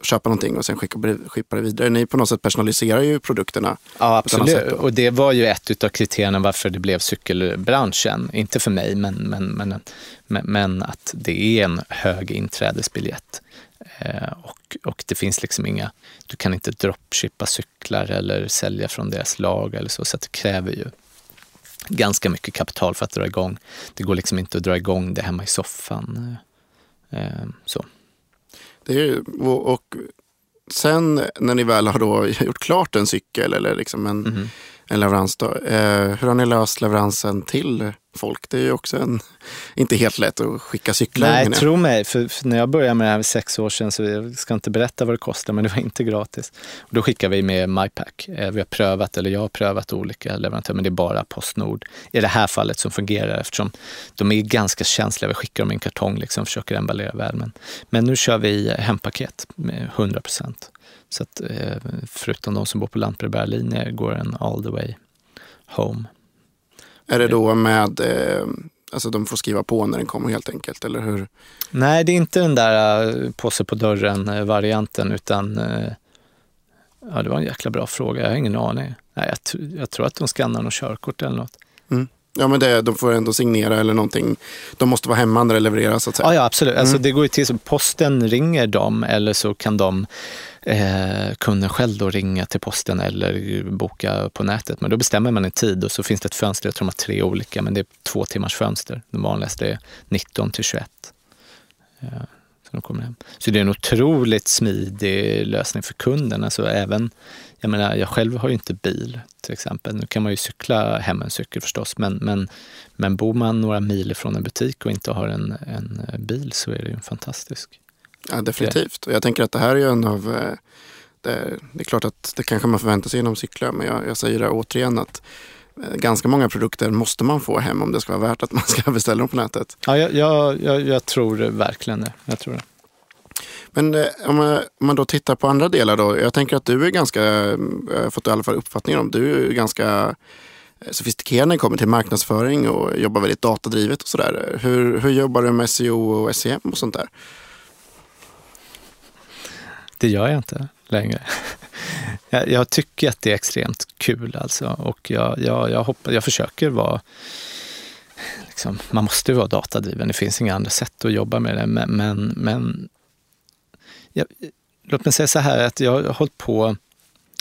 köpa någonting och sen skicka, skicka det vidare. Ni på något sätt personaliserar ju produkterna. Ja, absolut. Och det var ju ett av kriterierna varför det blev cykelbranschen. Inte för mig, men, men, men, men, att det är en hög inträdesbiljett. Eh, och, och det finns liksom inga, du kan inte dropshippa cyklar eller sälja från deras lag eller så, så det kräver ju ganska mycket kapital för att dra igång. Det går liksom inte att dra igång det hemma i soffan. Eh, så. Det är, och, och sen när ni väl har då gjort klart en cykel eller liksom en, mm en leverans, då, eh, hur har ni löst leveransen till folk. Det är ju också en, inte helt lätt att skicka cyklar. Nej, tro mig, för, för, när jag började med det här för sex år sedan, så jag ska inte berätta vad det kostar, men det var inte gratis. Och då skickar vi med MyPack. Eh, vi har prövat, eller jag har prövat olika leverantörer, men det är bara Postnord i det här fallet som fungerar eftersom de är ganska känsliga. Vi skickar dem i en kartong liksom, försöker emballera väl. Men, men nu kör vi hempaket med 100 procent. Så att, eh, förutom de som bor på lantbrevbärarlinjer går en all the way home. Är det då med, eh, alltså de får skriva på när den kommer helt enkelt, eller hur? Nej, det är inte den där uh, påse på dörren-varianten, utan ja, det var en jäkla bra fråga. Jag har ingen aning. Nej, jag, jag tror att de skannar något körkort eller något. Ja, men det, de får ändå signera eller någonting. De måste vara hemma när det levereras. Så att säga. Ja, ja absolut. Alltså, mm. Alltså, det går ju till så posten ringer dem eller så kan de eh, kunden själv då ringa till posten eller boka på nätet. Men då bestämmer man en tid och så finns det ett fönster, jag tror de har tre olika, men det är två timmars fönster. Den vanligaste är 19 till 21 när så, de kommer hem. så det är en otroligt smidig lösning för kunden. Alltså även, jag menar, jag själv har ju inte bil till exempel. Nu kan man ju cykla hem en cykel förstås, men, men, men bor man några mil från en butik och inte har en, en bil så är det ju fantastiskt. Ja, definitivt. Och jag tänker att det här är ju en av... det det, det, är klart att det kanske man förväntar sig genom cyklar, men jag, jag säger det återigen att ganska många produkter måste man få hem om det ska vara värt att man ska beställa dem på nätet. Ja, jag, jag, jag, tror verkligen det. Jag tror det. Men eh, om, man, om man då tittar på andra delar då. Jag tänker att du är ganska, jag har fått i alla fall uppfattningen om, du är ganska sofistikerad när det kommer till marknadsföring och jobbar väldigt datadrivet och sådär. Hur, hur jobbar du med SEO och SEM och sånt där? det gör jag inte längre. jag, jag, tycker att det är extremt kul alltså och jag, jag, jag, hoppa, jag försöker vara liksom, man måste vara datadriven, det finns inga andra sätt att jobba med det. Men, men, men jag, låt mig säga så här att jag har hållit på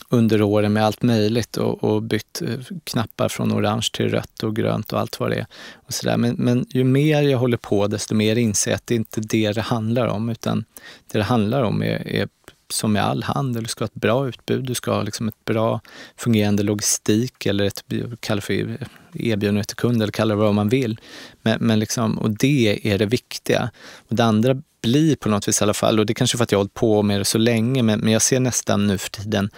under åren med allt möjligt och, och bytt eh, knappar från orange till rött och grönt och allt vad det är. Och så men, men ju mer jag håller på desto mer inser jag att det inte är det det handlar om utan det det handlar om är, är som med all handel, du ska ha ett bra utbud, du ska ha liksom ett bra fungerande logistik eller ett kalla för erbjudande till kund eller kalla det vad man vill. Men, men liksom, och det är det viktiga. Och det andra blir på något vis i alla fall, och det är kanske för att jag har hållit på med det så länge, men, men jag ser nästan nu för tiden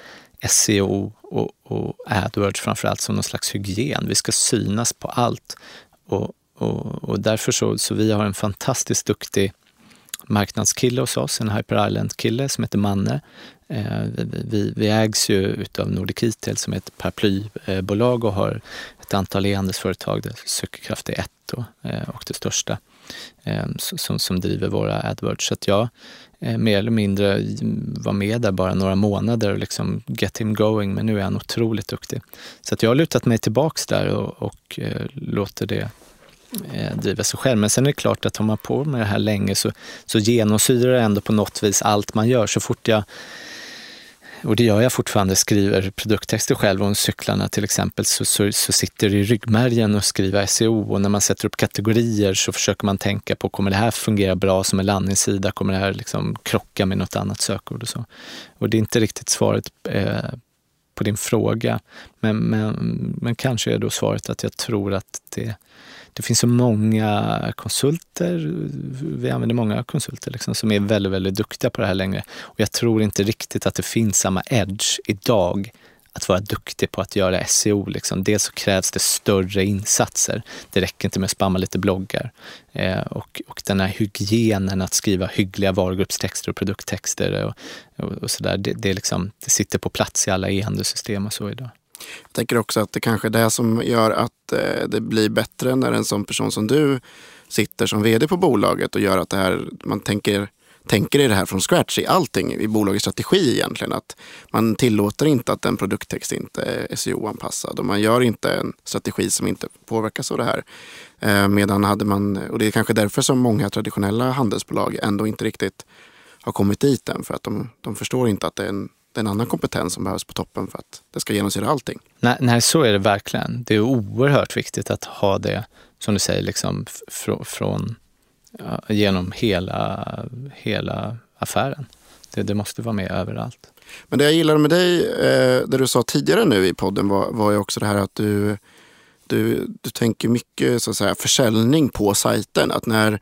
SEO och, och AdWords framförallt som någon slags hygien. Vi ska synas på allt. Och, och, och därför så, så vi har en fantastiskt duktig marknadskille hos oss, en Hyper Island-kille som heter Manne. Eh, vi, vi, ägs ju utav Nordic Retail som är ett paraplybolag och har ett antal e-handelsföretag där Cykelkraft är ett då, eh, och det största eh, som, som driver våra AdWords. Så att jag mer eller mindre var med där bara några månader och liksom get him going, men nu är han otroligt duktig. Så att jag har lutat mig tillbaks där och, och låter det Eh, driva sig själv. Men sen är det klart att har man på med det här länge så, så genomsyrar det ändå på något vis allt man gör. Så fort jag och det gör jag fortfarande, skriver produkttexter själv om cyklarna till exempel, så, så, så, sitter det i ryggmärgen att skriva SEO och när man sätter upp kategorier så försöker man tänka på, kommer det här fungera bra som en landningssida? Kommer det här liksom krocka med något annat sökord och så? Och det är inte riktigt svaret eh, på din fråga, men, men, men kanske är då svaret att jag tror att det det finns så många konsulter, vi använder många konsulter liksom, som är väldigt, väldigt duktiga på det här längre. Och jag tror inte riktigt att det finns samma edge idag att vara duktig på att göra SEO. Liksom. Dels så krävs det större insatser. Det räcker inte med att spamma lite bloggar. Eh, och, och den här hygienen att skriva hyggliga varugruppstexter och produkttexter och, och, och sådär, det, det, liksom, det sitter på plats i alla e-handelssystem och så idag. Jag tänker också att det kanske är det som gör att eh, det blir bättre när en sån person som du sitter som vd på bolaget och gör att det här, man tänker, tänker i det här från scratch i allting i bolagets strategi egentligen. Att man tillåter inte att en produkttext inte är SEO-anpassad och man gör inte en strategi som inte påverkas av det här. Eh, medan hade man, och det är kanske därför som många traditionella handelsbolag ändå inte riktigt har kommit dit än. För att de, de förstår inte att det är en det är en annan kompetens som behövs på toppen för att det ska genomsyra allting. Nej, nej, så är det verkligen. Det är oerhört viktigt att ha det, som du säger, liksom fr från, genom hela, hela affären. Det, det, måste vara med överallt. Men det jag gillade med dig, eh, det du sa tidigare nu i podden, var, var ju också det här att du, du, du tänker mycket så att säga, försäljning på sajten. Att när,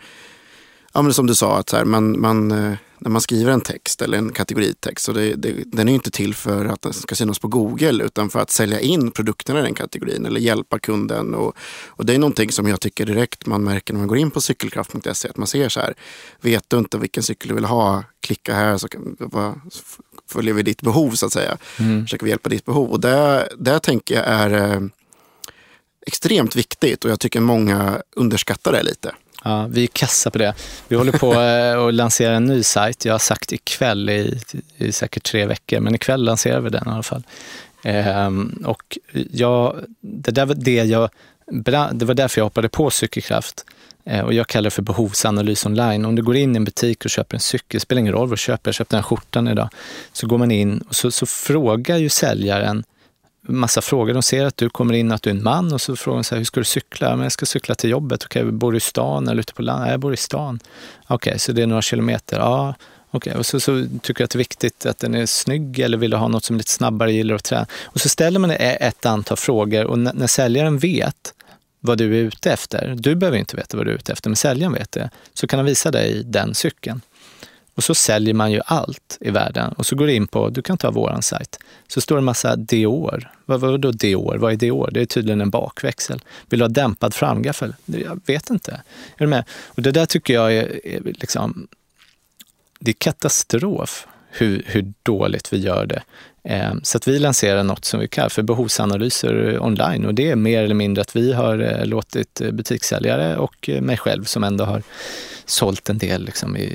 ja, men som du sa, att så här, man, man eh, när man skriver en text eller en kategoritext. Så det, det, den är inte till för att den ska synas på Google utan för att sälja in produkterna i den kategorin eller hjälpa kunden. Och, och det är någonting som jag tycker direkt man märker när man går in på cykelkraft.se. Att man ser så här, vet du inte vilken cykel du vill ha, klicka här så kan, vad, följer vi ditt behov så att säga. Mm. Försöker vi hjälpa ditt behov. Och det, det tänker jag är eh, extremt viktigt och jag tycker många underskattar det lite. Ja, vi är kassa på det. Vi håller på eh, att lansera en ny sajt. Jag har sagt ikväll i, i säkert tre veckor, men ikväll lanserar vi den i alla fall. Ehm, och jag, det, där var det, jag, det var därför jag hoppade på Cykelkraft. Ehm, och jag kallar det för behovsanalys online. Om du går in i en butik och köper en cykel, det spelar ingen roll vad du köper, jag köpte den här skjortan idag, så går man in och så, så frågar ju säljaren massa frågor. De ser att du kommer in, att du är en man och så frågar de så här, hur ska du cykla? Men jag ska cykla till jobbet. Okej, okay, bor du i stan eller ute på landet? Jag bor i stan. Okej, okay, så det är några kilometer. Ja, okej. Okay. Och så, så tycker du att det är viktigt att den är snygg eller vill du ha något som är lite snabbare, gillar att träna? Och så ställer man e-, ett antal frågor och när, när säljaren vet vad du är ute efter, du behöver inte veta vad du är ute efter, men säljaren vet det, så kan han visa dig den cykeln. Och så säljer man ju allt i världen och så går du in på, du kan ta våran sajt, så står det en massa Dior. Vad, vad då Dior? Vad är Dior? Det är tydligen en bakväxel. Vill du ha dämpad framgaffel? Jag vet inte. Är du med? Och det där tycker jag är, är liksom, det är katastrof hur, hur dåligt vi gör det Ehm, så att vi lanserar något som vi kallar för behovsanalyser online och det är mer eller mindre att vi har eh, låtit butikssäljare och eh, mig själv som ändå har sålt en del liksom i,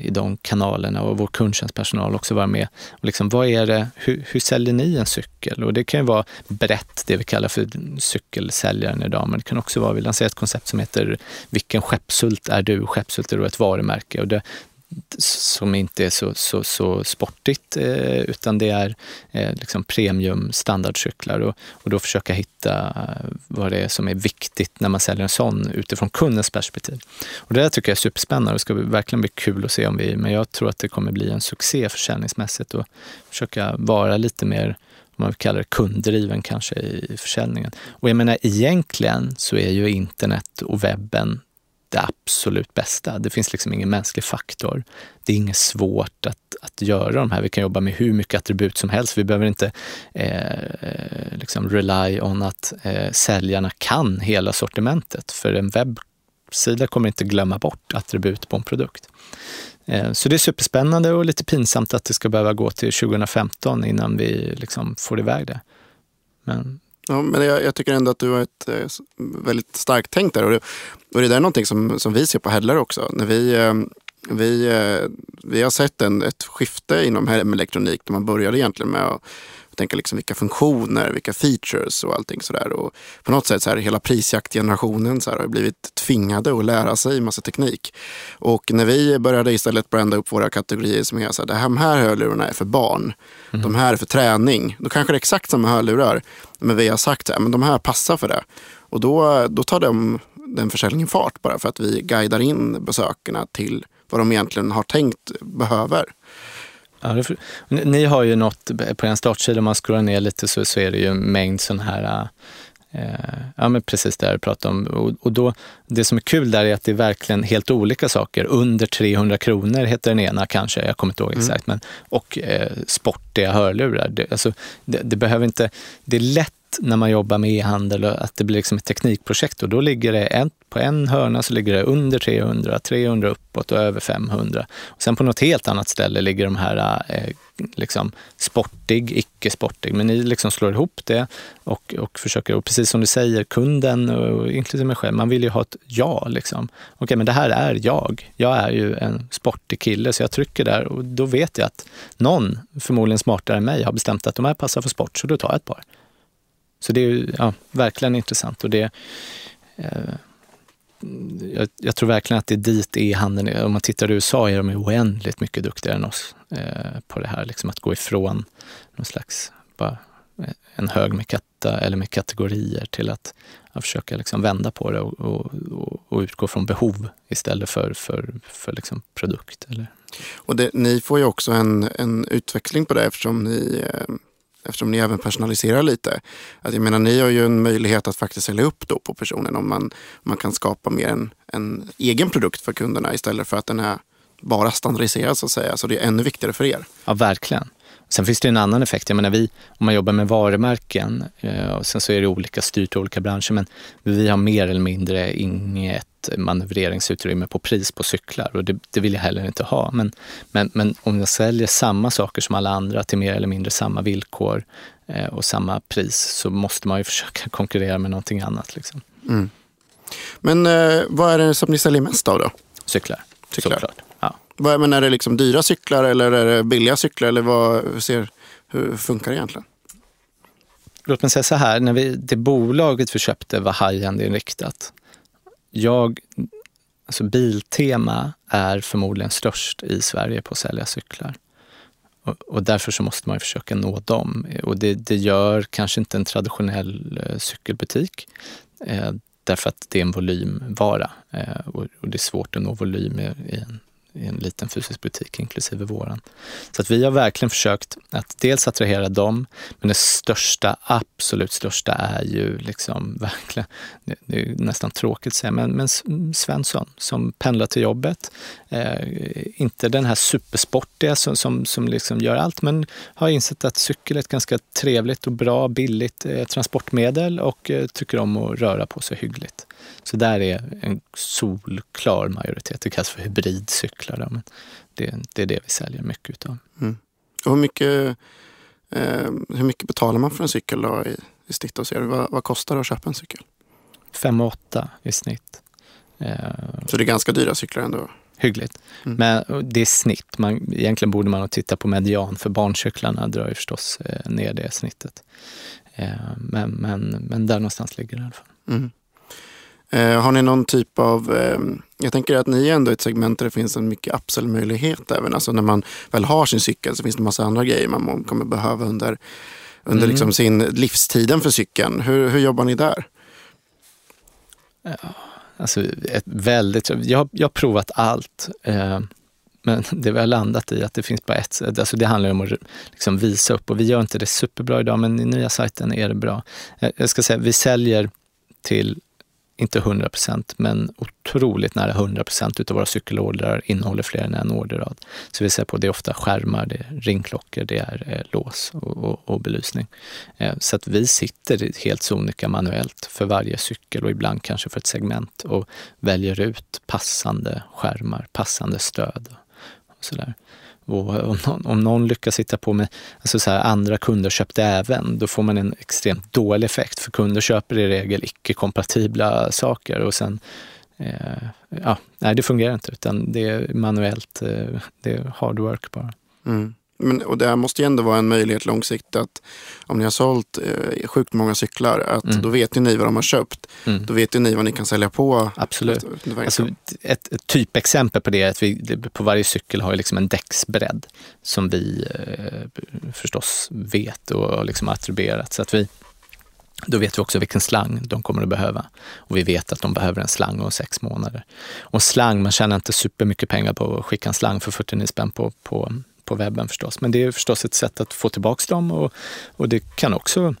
i de kanalerna och vår kundtjänstpersonal också vara med. Och liksom, vad är det, hur, hur säljer ni en cykel? Och det kan ju vara brett, det vi kallar för cykelsäljaren idag, men det kan också vara, vi lanserar ett koncept som heter Vilken skeppshult är du? Skeppshult är då ett varumärke och det, som inte är så, så, så sportigt eh, utan det är eh, liksom premium standardcyklar och, och då försöka hitta eh, vad det är som är viktigt när man säljer en sån utifrån kundens perspektiv. Och det där tycker jag är superspännande och det ska verkligen bli kul att se om vi, men jag tror att det kommer bli en succé försäljningsmässigt och försöka vara lite mer om man kallar det kunddriven kanske i försäljningen. Och jag menar egentligen så är ju internet och webben det absolut bästa. Det finns liksom ingen mänsklig faktor. Det är inget svårt att, att göra de här. Vi kan jobba med hur mycket attribut som helst. Vi behöver inte eh, liksom rely on att eh, säljarna kan hela sortimentet. För en webbsida kommer inte glömma bort attribut på en produkt. Eh, så det är superspännande och lite pinsamt att det ska behöva gå till 2015 innan vi liksom får iväg det. Men Ja, men jag, jag, tycker ändå att du har ett eh, väldigt starkt tänk där. Och det, och det är någonting som, som vi ser på Hedlar också. När vi, eh, vi, eh, vi har sett en, ett skifte inom hemelektronik där man började egentligen med att tänka liksom vilka funktioner, vilka features och allting sådär. Och på något sätt så här, hela prisjaktgenerationen så här, har blivit tvingade att lära sig massa teknik. Och när vi började istället branda upp våra kategorier som är så här, de här hörlurarna är för barn, mm. de här är för träning. Då kanske det är exakt samma hörlurar, men vi har sagt att de här passar för det. Och då, då tar de, den försäljningen fart bara för att vi guidar in besökarna till vad de egentligen har tänkt behöver. Ja, ni har ju något, på en startsida om man scrollar ner lite så, så är det ju en mängd sådana här Eh, ja, men precis det jag pratade om. Och, och, då, det som är kul där är att det är verkligen helt olika saker. Under 300 kronor heter den ena kanske, jag kommer inte ihåg mm. exakt. Mm. Men, och eh, sportiga hörlurar. Det, alltså, det, det, behöver inte, det är lätt när man jobbar med e-handel att det blir liksom ett teknikprojekt och då ligger det en, på en hörna så ligger det under 300, 300 uppåt och över 500. Och sen på något helt annat ställe ligger de här eh, liksom sportig, icke-sportig. Men ni liksom slår ihop det och, och försöker, och precis som du säger, kunden och inklusive mig själv, man vill ju ha ett ja. Liksom. Okej, okay, men det här är jag. Jag är ju en sportig kille, så jag trycker där och då vet jag att någon, förmodligen smartare än mig, har bestämt att de här passar för sport, så då tar jag ett par. Så det är ja, verkligen intressant och det eh, jag, jag, tror verkligen att det är dit e-handeln, om man tittar i USA är de oändligt mycket duktigare än oss eh, på det här, liksom att gå ifrån någon slags, bara eh, en hög med kata, eller med kategorier till att, att försöka liksom vända på det och, och, och, utgå från behov istället för, för, för liksom produkt. Eller. Och det, ni får ju också en, en utveckling på det eftersom ni eh eftersom ni även personaliserar lite. Att jag menar, ni har ju en möjlighet att faktiskt sälja upp då på personen om man, man kan skapa mer en, en egen produkt för kunderna istället för att den är bara standardiserad så att säga. Så det är ännu viktigare för er. Ja, verkligen. Sen finns det en annan effekt. Jag menar, vi, om man jobbar med varumärken, eh, och sen så är det olika styrt i olika branscher, men vi har mer eller mindre inget manövreringsutrymme på pris på cyklar och det, det, vill jag heller inte ha. Men, men, men om jag säljer samma saker som alla andra till mer eller mindre samma villkor eh, och samma pris så måste man ju försöka konkurrera med någonting annat. Liksom. Mm. Men eh, vad är det som ni säljer mest av då? Cyklar, cyklar. såklart. Vad, men är det liksom dyra cyklar eller är det billiga cyklar? Eller vad, hur, ser, hur funkar det egentligen? Låt mig säga så här, när vi, det bolaget vi köpte var high-end inriktat jag, alltså Biltema är förmodligen störst i Sverige på att sälja cyklar. Och, och därför så måste man försöka nå dem. Och det, det gör kanske inte en traditionell eh, cykelbutik. Eh, därför att det är en volymvara eh, och, och, det är svårt att nå volym i, i en i en liten fysisk butik, inklusive våran. Så att vi har verkligen försökt att dels attrahera dem, men det största, absolut största är ju liksom verkligen, det är nästan tråkigt att säga, men, men Svensson som pendlar till jobbet. Eh, inte den här supersportiga som, som, som liksom gör allt, men har insett att cykel är ett ganska trevligt och bra, billigt eh, transportmedel och eh, tycker om att röra på sig hyggligt. Så där är en solklar majoritet. Det kallas för hybridcyklar. Men det, det är det vi säljer mycket utav. Mm. Och hur mycket Eh, hur mycket betalar man för en cykel då i, i snitt? Och ser vad, vad kostar det att köpa en cykel? 5 och 8 i snitt. Eh, så det är ganska dyra cyklar ändå? Hyggligt. Mm. Men det är snitt. Man, egentligen borde man titta på median för barncyklarna drar ju förstås eh, ner det snittet. Eh, men, men, men där någonstans ligger det i alla fall. Mm. Eh, har ni någon typ av, eh, jag tänker att ni är ändå ett segment där det finns en mycket upsell-möjlighet även. Alltså när man väl har sin cykel så finns det massa andra grejer man kommer behöva under, under mm. liksom sin livstiden för cykeln. Hur, hur jobbar ni där? Ja, alltså ett väldigt, jag, jag har provat allt. Eh, men det vi har landat i att det finns bara ett sätt. Alltså det handlar om att liksom visa upp och vi gör inte det superbra idag men i nya sajten är det bra. Eh, jag ska säga, vi säljer till inte 100 procent, men otroligt nära 100 procent utav våra cykelordrar innehåller fler än en orderrad. Så vi ser på det är ofta skärmar, det är ringklockor, det är eh, lås och, och, och, belysning. Eh, så att vi sitter helt sonika manuellt för varje cykel och ibland kanske för ett segment och väljer ut passande skärmar, passande stöd och sådär. Och om någon, om någon lyckas sitta på med alltså så här, andra kunder köpte även, då får man en extremt dålig effekt. För kunder köper i regel icke-kompatibla saker och sen eh, ja, nej, det fungerar inte utan det är manuellt, eh, det är hard work bara. Mm. Men, och det här måste ju ändå vara en möjlighet långsiktigt att om ni har sålt eh, sjukt många cyklar, att mm. då vet ju ni vad de har köpt. Mm. Då vet ju ni vad ni kan sälja på. Absolut. Alltså, ett, ett typexempel på det är att vi på varje cykel har liksom en däcksbredd som vi eh, förstås vet och har liksom attribuerat. Så att vi, då vet vi också vilken slang de kommer att behöva. Och vi vet att de behöver en slang om sex månader. Och slang, man tjänar inte supermycket pengar på att skicka en slang för 49 spänn på, på på webben förstås. Men det är förstås ett sätt att få tillbaka dem och, och det kan också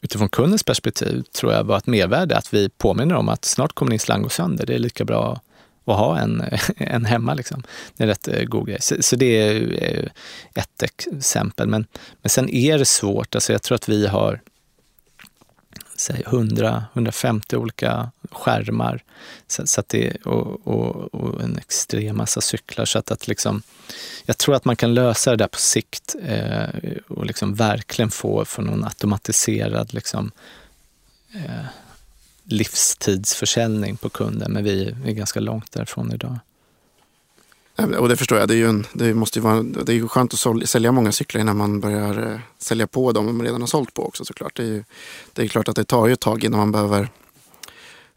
utifrån kundens perspektiv tror jag vara ett mervärde att vi påminner om att snart kommer din slang gå sönder. Det är lika bra att ha en, en hemma. Liksom. Det är en rätt eh, god grej. Så, så det är eh, ett exempel. Men, men sen är det svårt. Alltså jag tror att vi har 100-150 olika skärmar så, så att det, och, och, och, en extrem massa cyklar. Så att, att liksom, jag tror att man kan lösa det där på sikt eh, och liksom verkligen få, få någon automatiserad liksom, eh, livstidsförsäljning på kunden. Men vi är ganska långt därifrån idag. Eh, och det förstår jag. Det, är ju en, det måste ju vara, det är ju skönt att sälja många cyklar innan man börjar eh, sälja på dem man redan har sålt på också såklart. Det är, ju, det är klart att det tar ju ett tag innan man behöver,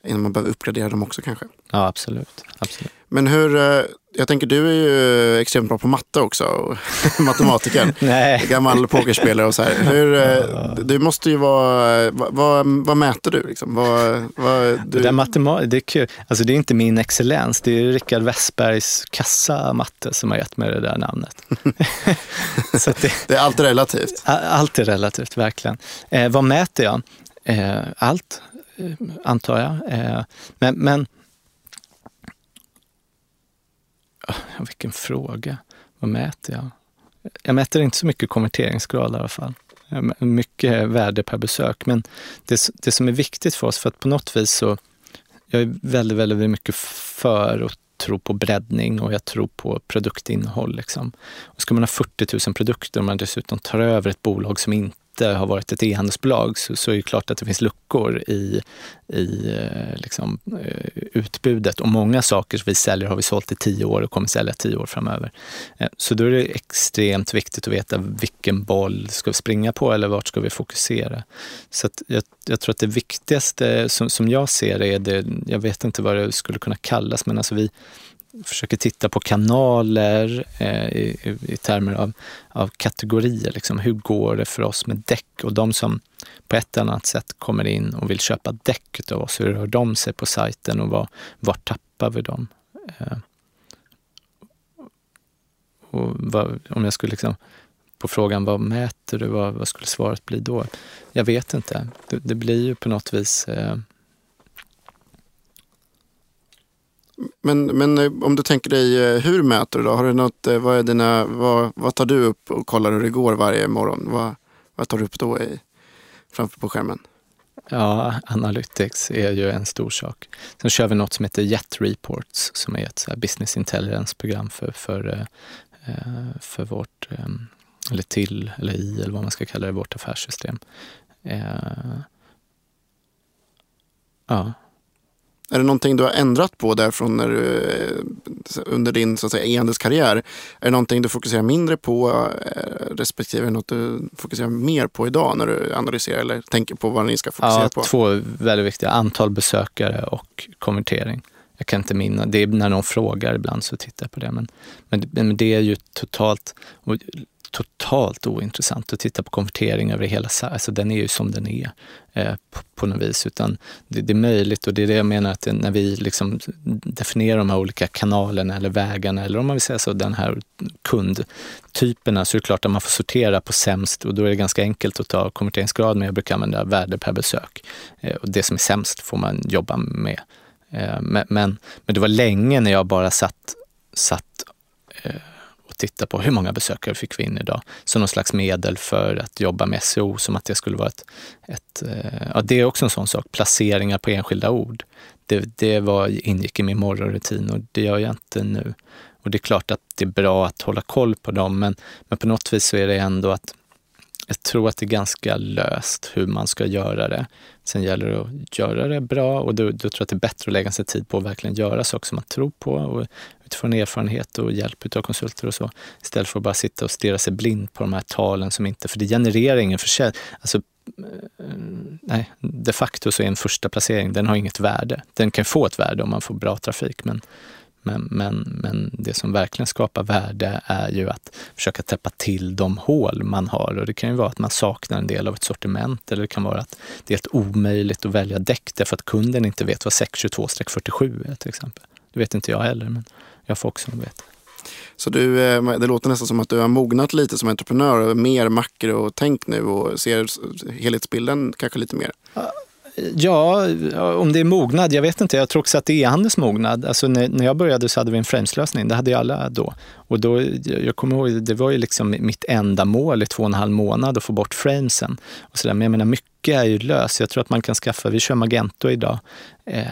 innan man behöver uppgradera dem också kanske. Ja, absolut. absolut. Men hur, eh, jag tänker du är ju extremt bra på matte också, matematiker. Nej. Gammal pokerspelare och så här. Hur, eh, du måste ju vara, vad, vad mäter du? Liksom? Vad, vad, du... Det, matema- det, är kul. Alltså, det är inte min excellens, det är Rickard Westbergs kassamatte som har gett mig det där namnet. så det, det är alltid relativt? Allt är relativt, verkligen. Eh, vad mäter jag? Eh, allt, Eh, antar jag. Eh, men, men ah, vilken fråga. Vad mäter jag? Jag mäter inte så mycket konverteringsgrad i alla fall. Eh, mycket värde per besök. Men det, det som är viktigt för oss, för att på något vis så, jag är väldigt, väldigt mycket för att tro på breddning och jag tror på produktinnehåll. Liksom. Och ska man ha 40 000 produkter och man dessutom tar över ett bolag som inte inte har varit ett e-handelsbolag så, så är det klart att det finns luckor i, i eh, liksom, eh, utbudet. Och många saker som vi säljer har vi sålt i tio år och kommer sälja tio år framöver. Eh, så då är det extremt viktigt att veta vilken boll ska vi springa på eller vart ska vi fokusera. Så jag, jag, tror att det viktigaste som, som jag ser är det, jag vet inte vad det skulle kunna kallas, men alltså vi, försöker titta på kanaler eh, i, i, termer av, av kategorier. Liksom. Hur går det för oss med däck? Och de som på ett eller annat sätt kommer in och vill köpa däck av oss, hur rör de sig på sajten och var, var tappar vi dem? Eh, och vad, om jag skulle liksom, på frågan vad mäter du, vad, vad skulle svaret bli då? Jag vet inte. Det, det blir ju på något vis eh, Men, men eh, om du tänker dig, eh, hur mäter du då? Har du något, eh, vad, är dina, vad, vad tar du upp och kollar hur det går varje morgon? Vad, vad tar du upp då i, framför på skärmen? Ja, Analytics är ju en stor sak. Sen kör vi något som heter Jet Reports som är ett business intelligence-program för, för, för vårt eller till, eller i, eller vad man ska kalla det, vårt affärssystem. Ja. Är det någonting du har ändrat på därifrån när du, eh, under din så att säga, e-handelskarriär? Är det någonting du fokuserar mindre på eh, respektive något du fokuserar mer på idag när du analyserar eller tänker på vad ni ska fokusera ja, på? Två väldigt viktiga, antal besökare och konvertering. Jag kan inte minna, det är när någon frågar ibland så tittar jag på det. Men, men, men det är ju totalt, totalt ointressant att titta på konvertering över hela, alltså den är ju som den är eh, på, på något vis. Utan det, det, är möjligt och det är det jag menar att när vi liksom definierar de här olika kanalerna eller vägarna eller om man vill säga så, den här kundtyperna så är det klart att man får sortera på sämst och då är det ganska enkelt att ta konverteringsgrad men jag brukar använda värde per besök. Eh, och det som är sämst får man jobba med. Eh, men, men, men det var länge när jag bara satt, satt eh, titta på hur många besökare fick vi in idag. Som någon slags medel för att jobba med SEO, som att det skulle vara ett... ett eh, ja, det är också en sån sak, placeringar på enskilda ord. Det, det var, ingick i min morgonrutin och det gör jag inte nu. Och det är klart att det är bra att hålla koll på dem, men, men på något vis så är det ändå att jag tror att det är ganska löst hur man ska göra det. Sen gäller det att göra det bra och då, då tror jag att det är bättre att lägga sig tid på att verkligen göra saker som man tror på och utifrån erfarenhet och hjälp av konsulter och så. Istället för att bara sitta och stirra sig blind på de här talen som inte, för det genererar ingen försäljning. Alltså, eh, nej, de facto så är en första placering, den har inget värde. Den kan få ett värde om man får bra trafik, men men, men, men det som verkligen skapar värde är ju att försöka täppa till de hål man har. Och det kan ju vara att man saknar en del av ett sortiment eller det kan vara att det är helt omöjligt att välja däck därför att kunden inte vet vad 622-47 är till exempel. Det vet inte jag heller, men jag får också veta. Så du, eh, det låter nästan som att du har mognat lite som entreprenör, mer makro-tänk nu och ser helhetsbilden kanske lite mer? Ja, om det är mognad, jag vet inte. Jag tror också att det är e-handels mognad. Alltså när, när jag började så hade vi en frameslösning, det hade ju alla då. Och då, jag kommer ihåg, det var ju liksom mitt enda mål i två och en halv månad att få bort framesen. Och så där. Men jag menar, mycket är ju löst. Jag tror att man kan skaffa, vi kör Magento idag. Eh,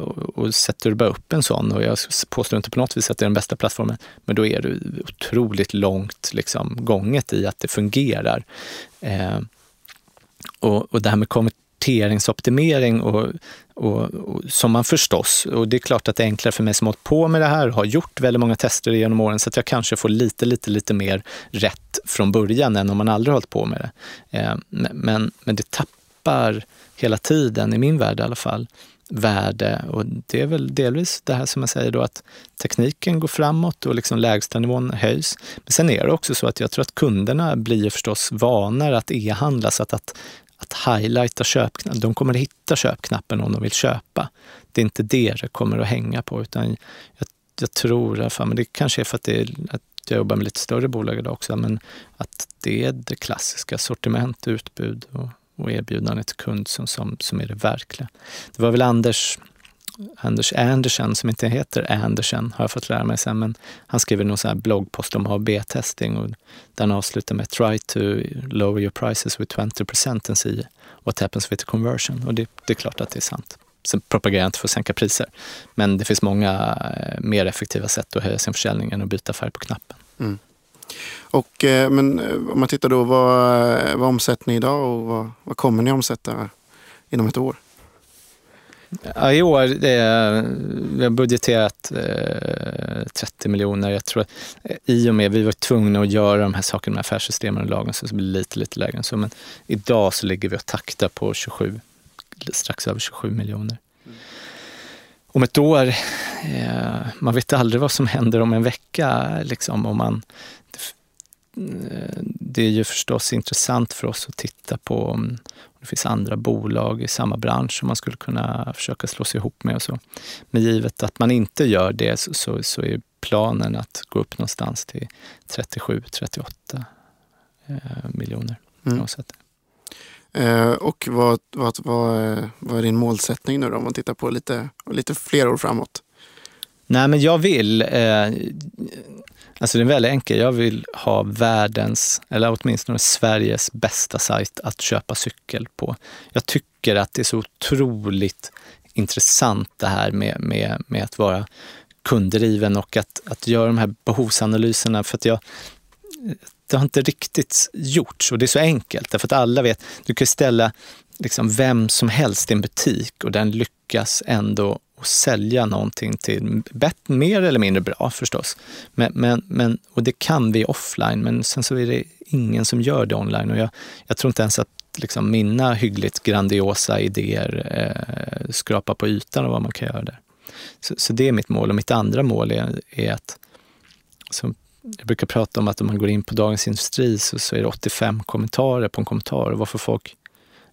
och, och sätter du bara upp en sån, och jag påstår inte på något vis att det är den bästa plattformen, men då är du otroligt långt liksom, gånget i att det fungerar. Eh, och, och det här med sorteringsoptimering och, och, och, som man förstås, och det är klart att det är enklare för mig som har hållit på med det här, och har gjort väldigt många tester genom åren, så att jag kanske får lite, lite, lite mer rätt från början än om man aldrig hållit på med det. Eh, men, men det tappar hela tiden, i min värld i alla fall, värde och det är väl delvis det här som jag säger då att tekniken går framåt och liksom lägstanivån höjs. Men sen är det också så att jag tror att kunderna blir förstås vanare att e-handla så att, att att highlighta köpknappen. De kommer att hitta köpknappen om de vill köpa. Det är inte det det kommer att hänga på, utan jag, jag tror men det kanske är för att, det är, att jag jobbar med lite större bolag idag också, men att det är det klassiska sortiment, utbud och, och erbjudandet till kund som, som, som är det verkliga. Det var väl Anders Anders Andersen, som inte heter Andersen, har jag fått lära mig sen, men han skriver någon sån här bloggpost om AB-testing och den avslutar med “Try to lower your prices with 20% and see what happens with the conversion”. Och det, det är klart att det är sant. Sen propagerar jag inte för att sänka priser, men det finns många eh, mer effektiva sätt att höja sin försäljning än att byta färg på knappen. Mm. Och, eh, men eh, om man tittar då, vad, vad omsätter ni idag och vad, vad kommer ni omsätta inom ett år? Ja, I år är, vi har budgeterat eh, 30 miljoner. Jag tror att eh, i och med vi var tvungna att göra de här sakerna med affärssystemen och lagen så det blir lite, lite lägre än så. Men idag så ligger vi och taktar på 27, strax över 27 miljoner. Mm. Om ett år, eh, man vet aldrig vad som händer om en vecka. Liksom, om man, det är ju förstås intressant för oss att titta på det finns andra bolag i samma bransch som man skulle kunna försöka slå sig ihop med och så. Men givet att man inte gör det så, så, så är planen att gå upp någonstans till 37-38 eh, miljoner. Mm. Eh, och vad, vad, vad, vad är din målsättning nu då, om man tittar på lite, lite fler år framåt? Nej, men jag vill eh, Alltså det är väldigt enkelt. Jag vill ha världens, eller åtminstone Sveriges bästa sajt att köpa cykel på. Jag tycker att det är så otroligt intressant det här med, med, med att vara kunddriven och att, att göra de här behovsanalyserna. För att jag, det har inte riktigt gjorts och det är så enkelt därför att alla vet, du kan ställa liksom vem som helst i en butik och den lyckas ändå och sälja någonting till mer eller mindre bra förstås. Men, men, men, och det kan vi offline, men sen så är det ingen som gör det online. Och jag, jag tror inte ens att liksom mina hyggligt grandiosa idéer eh, skrapar på ytan av vad man kan göra där. Så, så, det är mitt mål. Och mitt andra mål är, är att, som jag brukar prata om att om man går in på Dagens Industri så, så är det 85 kommentarer på en kommentar. Och får folk,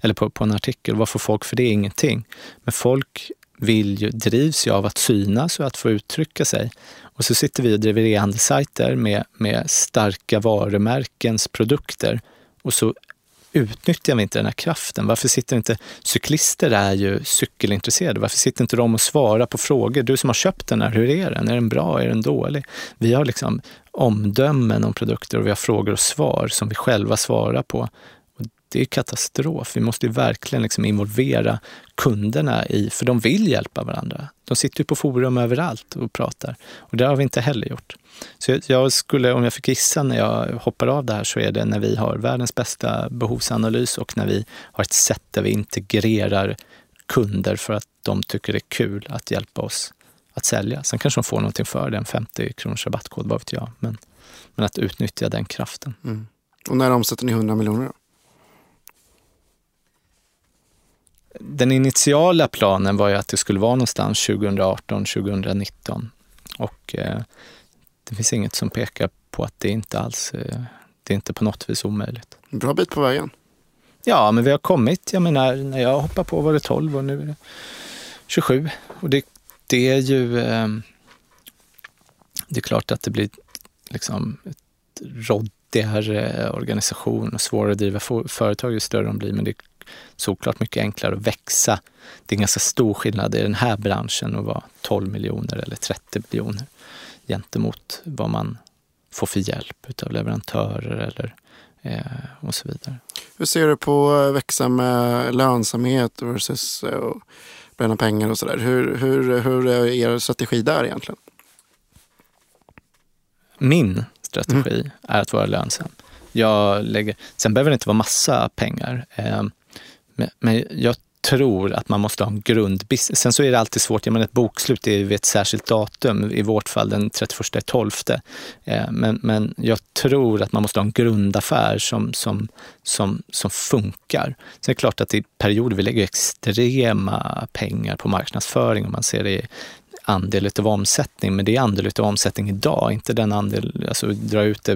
eller på, på en artikel. Varför folk för det ingenting. Men folk vill ju, drivs ju av att synas och att få uttrycka sig. Och så sitter vi och driver e-handelssajter med, med starka varumärkens produkter och så utnyttjar vi inte den här kraften? Varför sitter inte, cyklister är ju cykelintresserade, varför sitter inte de och svarar på frågor? Du som har köpt den här, hur är den? Är den bra? Är den dålig? Vi har liksom omdömen om produkter och vi har frågor och svar som vi själva svarar på det är katastrof. Vi måste ju verkligen liksom involvera kunderna i, för de vill hjälpa varandra. De sitter ju på forum överallt och pratar och det har vi inte heller gjort. Så jag skulle, om jag fick gissa när jag hoppar av det här så är det när vi har världens bästa behovsanalys och när vi har ett sätt där vi integrerar kunder för att de tycker det är kul att hjälpa oss att sälja. Sen kanske de får någonting för det, en 50 kronors rabattkod, vad vet jag. Men, men att utnyttja den kraften. Mm. Och när omsätter ni 100 miljoner då? Den initiala planen var ju att det skulle vara någonstans 2018, 2019. Och eh, det finns inget som pekar på att det inte alls eh, det är inte på något vis omöjligt. Bra bit på vägen. Ja, men vi har kommit. Jag menar, när jag hoppade på var det 12 och nu är det 27. Och det, det är ju... Eh, det är klart att det blir liksom ett råddigare organisation och svårare att driva företag ju större de blir. Men det såklart mycket enklare att växa. Det är en ganska stor skillnad i den här branschen att vara 12 miljoner eller 30 miljoner gentemot vad man får för hjälp av leverantörer eller eh, och så vidare. Hur ser du på att växa med lönsamhet versus att eh, bränna pengar och sådär? Hur, hur, hur är er strategi där egentligen? Min strategi mm. är att vara lönsam. Jag lägger, sen behöver det inte vara massa pengar. Men, men jag tror att man måste ha en grundbusiness. Sen så är det alltid svårt, jag menar ett bokslut är vid ett särskilt datum, i vårt fall den 31 eh, men, men jag tror att man måste ha en grundaffär som, som, som, som funkar. Sen är det klart att i perioder, vi lägger extrema pengar på marknadsföring om man ser det andel av omsättning, men det är andel av omsättning idag, inte den andel, alltså dra ut det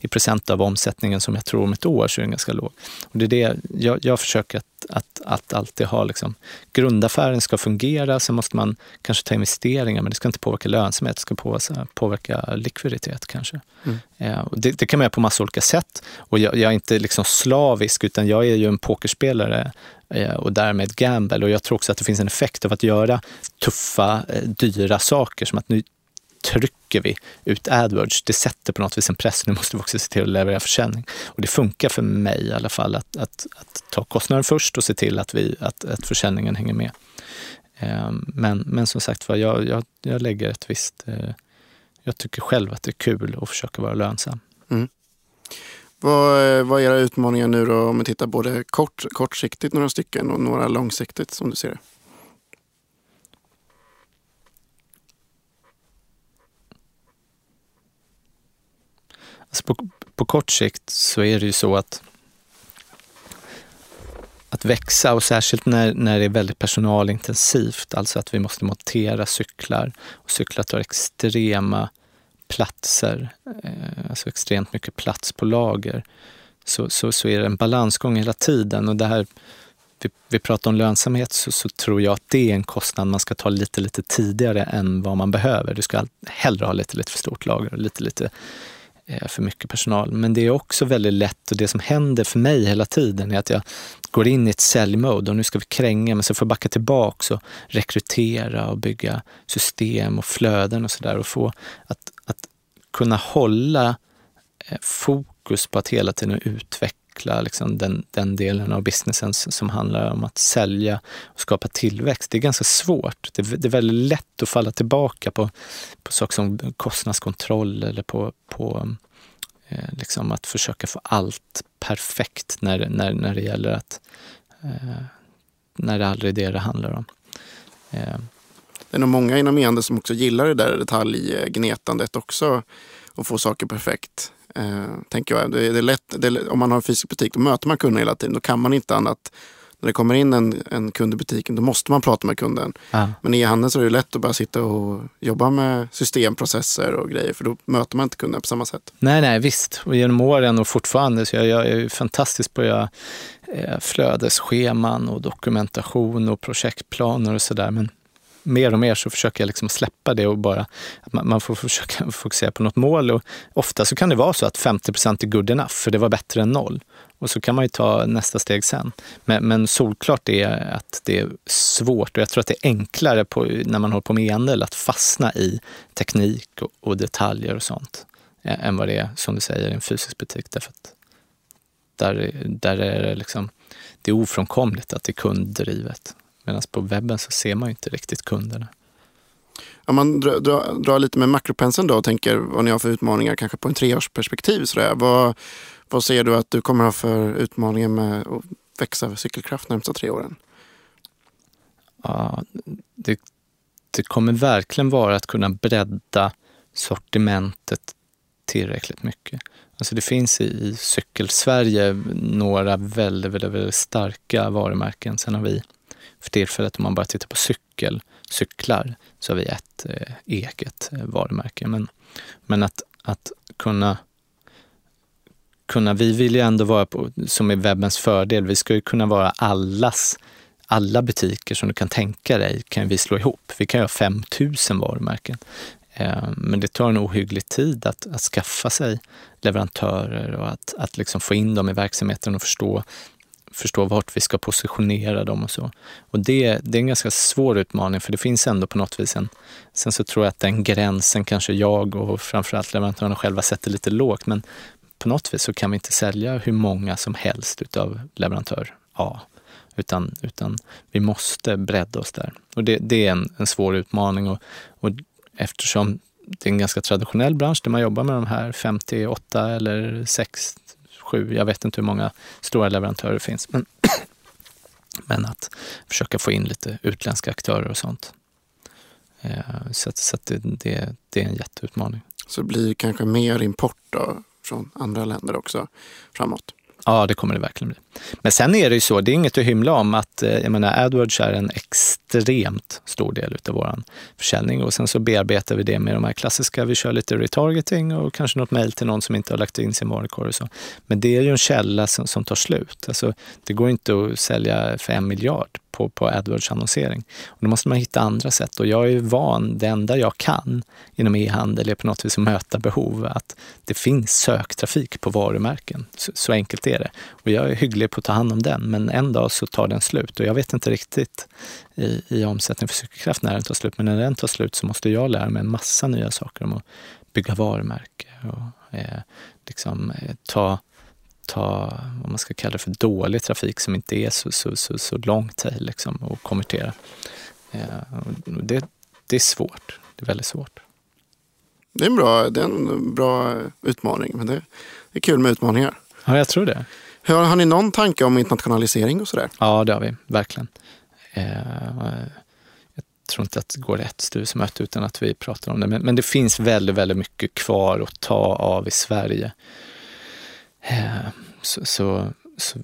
i, procent av omsättningen som jag tror om ett år så är den ganska låg. Och det är det jag, jag försöker att, att, att alltid ha, liksom, grundaffären ska fungera, sen måste man kanske ta investeringar, men det ska inte påverka lönsamhet, det ska påverka, påverka likviditet kanske. Mm. Eh, det, det, kan man göra på massa olika sätt. Och jag, jag är inte liksom slavisk, utan jag är ju en pokerspelare Eh, och därmed gamble. Och jag tror också att det finns en effekt av att göra tuffa, eh, dyra saker som att nu trycker vi ut AdWords. Det sätter på något vis en press. Nu måste vi också se till att leverera försäljning. Och det funkar för mig i alla fall att, att, att ta kostnaden först och se till att, vi, att, att försäljningen hänger med. Eh, men, men som sagt var, jag, jag, jag lägger ett visst... Jag tycker själv att det är kul att försöka vara lönsam. Mm. Vad, eh, vad är era utmaningar nu då om vi tittar både kort, kortsiktigt några stycken och några långsiktigt som du ser det? Alltså på, på kort sikt så är det ju så att att växa och särskilt när, när det är väldigt personalintensivt, alltså att vi måste montera cyklar och cyklar tar extrema platser, eh, alltså extremt mycket plats på lager, så, så, så är det en balansgång hela tiden. Och det här, vi, vi pratar om lönsamhet, så, så tror jag att det är en kostnad man ska ta lite, lite tidigare än vad man behöver. Du ska hellre ha lite, lite för stort lager och lite, lite eh, för mycket personal. Men det är också väldigt lätt och det som händer för mig hela tiden är att jag går in i ett säljmode och nu ska vi kränga, men så får jag backa tillbaka och rekrytera och bygga system och flöden och sådär och få att kunna hålla eh, fokus på att hela tiden utveckla liksom den, den delen av businessen som handlar om att sälja och skapa tillväxt. Det är ganska svårt. Det, det är väldigt lätt att falla tillbaka på, på saker som kostnadskontroll eller på, på eh, liksom att försöka få allt perfekt när, när, när det gäller att, eh, när det aldrig är det det handlar om. Eh. Det är nog många inom e-handel som också gillar det där detaljgnetandet också och få saker perfekt. Eh, tänker jag. Det, det är lätt, det om man har en fysisk butik, då möter man kunden hela tiden. Då kan man inte annat när det kommer in en, en kund i butiken, då måste man prata med kunden. Ja. Men i e-handeln så är det lätt att bara sitta och jobba med systemprocesser och grejer, för då möter man inte kunden på samma sätt. Nej, nej, visst. Och genom åren och fortfarande, så jag, jag är fantastiskt på att göra eh, flödesscheman och dokumentation och projektplaner och sådär. Men mer och mer så försöker jag liksom släppa det och bara att man, man, får försöka fokusera på något mål. Och ofta så kan det vara så att 50 är good enough, för det var bättre än noll. Och så kan man ju ta nästa steg sen. Men, men solklart är att det är svårt och jag tror att det är enklare på, när man håller på med e-handel att fastna i teknik och, och, detaljer och sånt än vad det är, som du säger, i en fysisk butik. Därför att där, där är det liksom, det är ofrånkomligt att det är kunddrivet. Medan på webben så ser man ju inte riktigt kunderna. Om man drar, drar, drar lite med makropenseln då och tänker vad ni har för utmaningar kanske på en treårsperspektiv. Sådär. Vad, vad ser du att du kommer ha för utmaningar med att växa cykelkraft närmsta tre åren? Ja, det, det kommer verkligen vara att kunna bredda sortimentet tillräckligt mycket. Alltså det finns i, i Cykelsverige några väldigt, väldigt, väldigt starka varumärken. Sen har vi för tillfället, om man bara tittar på cykel, cyklar, så har vi ett eh, eget eh, varumärke. Men, men att, att kunna kunna, vi vill ju ändå vara på, som är webbens fördel, vi ska ju kunna vara allas, alla butiker som du kan tänka dig kan vi slå ihop. Vi kan ju ha 5000 varumärken. Eh, men det tar en ohygglig tid att, att skaffa sig leverantörer och att, att liksom få in dem i verksamheten och förstå, förstå vart vi ska positionera dem och så. Och det, det är en ganska svår utmaning för det finns ändå på något vis en... Sen så tror jag att den gränsen kanske jag och framförallt leverantörerna själva sätter lite lågt, men på något vis så kan vi inte sälja hur många som helst utav leverantör A. Utan, utan vi måste bredda oss där. Och det, det är en, en svår utmaning och, och eftersom det är en ganska traditionell bransch där man jobbar med de här 58 eller 6, sju, jag vet inte hur många stora leverantörer det finns. Men, men att försöka få in lite utländska aktörer och sånt. Eh, så, så det, det, det, är en jätteutmaning. Så det blir kanske mer import då från andra länder också framåt. Ja, det kommer det verkligen bli. Men sen är det ju så, det är inget att hymla om att eh, jag menar, AdWords är en extremt stor del av vår försäljning och sen så bearbetar vi det med de här klassiska, vi kör lite retargeting och kanske något mejl till någon som inte har lagt in sin varukorg och så. Men det är ju en källa som, som tar slut. Alltså, det går inte att sälja för en miljard på, på AdWords-annonsering. Och då måste man hitta andra sätt och jag är van, det enda jag kan inom e-handel är på något vis att möta behov, att det finns söktrafik på varumärken. Så, så, enkelt är det. Och jag är hygglig på att ta hand om den, men en dag så tar den slut och jag vet inte riktigt i, i omsättning för cykelkraft när den tar slut, men när den tar slut så måste jag lära mig en massa nya saker om att bygga varumärke och eh, liksom eh, ta ta, vad man ska kalla det för, dålig trafik som inte är så, så, så, så lång tail liksom, och konvertera. Eh, det, det är svårt. Det är väldigt svårt. Det är en bra, det är en bra utmaning, men det är kul med utmaningar. Ja, jag tror det. Har, har ni någon tanke om internationalisering och sådär? Ja, det har vi verkligen. Eh, jag tror inte att det går ett styrelsemöte utan att vi pratar om det. Men, men, det finns väldigt, väldigt mycket kvar att ta av i Sverige. Eh, så, så, så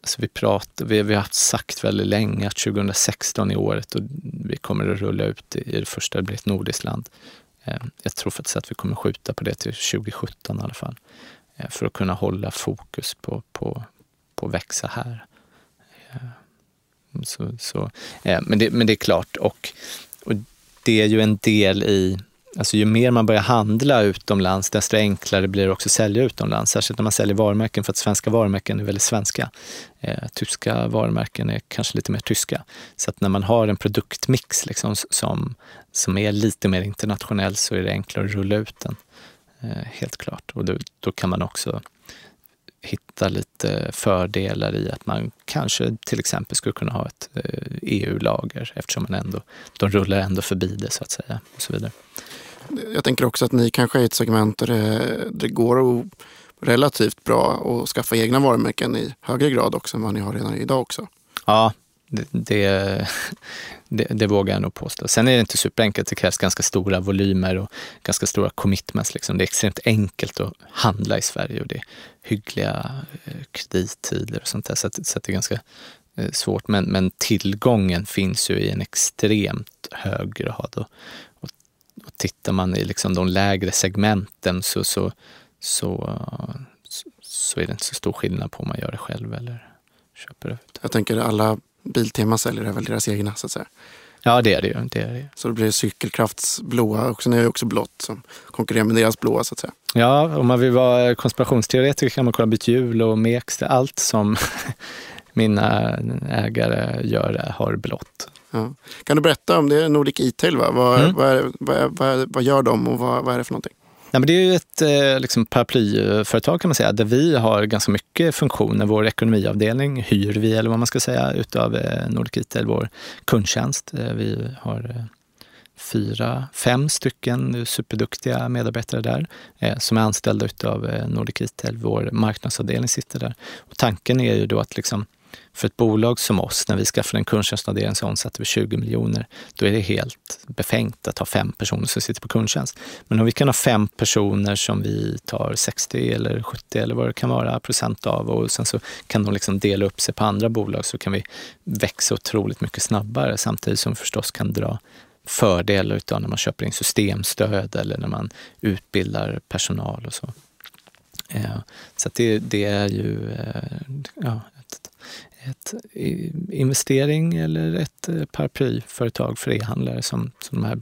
alltså vi, pratar, vi, vi har haft sagt väldigt länge att 2016 är året och vi kommer att rulla ut i det första, det blir ett nordiskt land. Eh, jag tror faktiskt att vi kommer skjuta på det till 2017 i alla fall. Eh, för att kunna hålla fokus på, på, på att växa här. Eh, så, så, eh, men, det, men det är klart, och, och det är ju en del i Alltså ju mer man börjar handla utomlands, desto enklare blir det också att sälja utomlands. Särskilt när man säljer varumärken, för att svenska varumärken är väldigt svenska. Eh, tyska varumärken är kanske lite mer tyska. Så att när man har en produktmix liksom, som, som är lite mer internationell så är det enklare att rulla ut den. Eh, helt klart. Och då, då kan man också hitta lite fördelar i att man kanske till exempel skulle kunna ha ett EU-lager eh, e eftersom man ändå, de rullar ändå förbi det så att säga. och så vidare. Jag tänker också att ni kanske är ett segment där det, det går att relativt bra att skaffa egna varumärken i högre grad också än vad ni har redan idag också. Ja, det, det, det, det, vågar jag nog påstå. Sen är det inte superenkelt. Det krävs ganska stora volymer och ganska stora commitments. Liksom. Det är extremt enkelt att handla i Sverige och det är hyggliga eh, kredittider och sånt där. Så, att, så att det är ganska eh, svårt. Men, men tillgången finns ju i en extremt hög grad. Och, och, och tittar man i liksom de lägre segmenten så, så, så, så är det inte så stor skillnad på om man gör det själv eller köper det. Jag tänker alla Biltema säljer väl deras egna så att säga. Ja det är det ju. Det är det. Så det blir Cykelkrafts blåa också. Ni är också blått som konkurrerar med deras blåa så att säga. Ja, om man vill vara konspirationsteoretiker kan man kolla byta hjul och Mex. Allt som mina ägare gör har blått. Ja. Kan du berätta om det är Nordic E-tail? Va? Vad, mm. vad, vad, vad, vad, gör de och vad, vad är det för någonting? Nej, men det är ju ett eh, liksom, paraplyföretag kan man säga, där vi har ganska mycket funktioner. Vår ekonomiavdelning hyr vi, eller vad man ska säga, utav eh, Nordic Nordic Retail, vår kundtjänst. Eh, vi har fyra, fem stycken superduktiga medarbetare där som är anställda utav Nordic Retail. Vår marknadsavdelning sitter där. Och tanken är ju då att liksom, för ett bolag som oss, när vi skaffade en kundtjänstavdelning som omsatte vi 20 miljoner, då är det helt befängt att ha fem personer som sitter på kundtjänst. Men om vi kan ha fem personer som vi tar 60 eller 70 eller vad det kan vara procent av och sen så kan de liksom dela upp sig på andra bolag så kan vi växa otroligt mycket snabbare samtidigt som vi förstås kan dra fördelar utav när man köper in systemstöd eller när man utbildar personal och så. Eh, så det, det, är ju eh, ja, ett investering eller ett eh, paraplyföretag för e-handlare som, som de här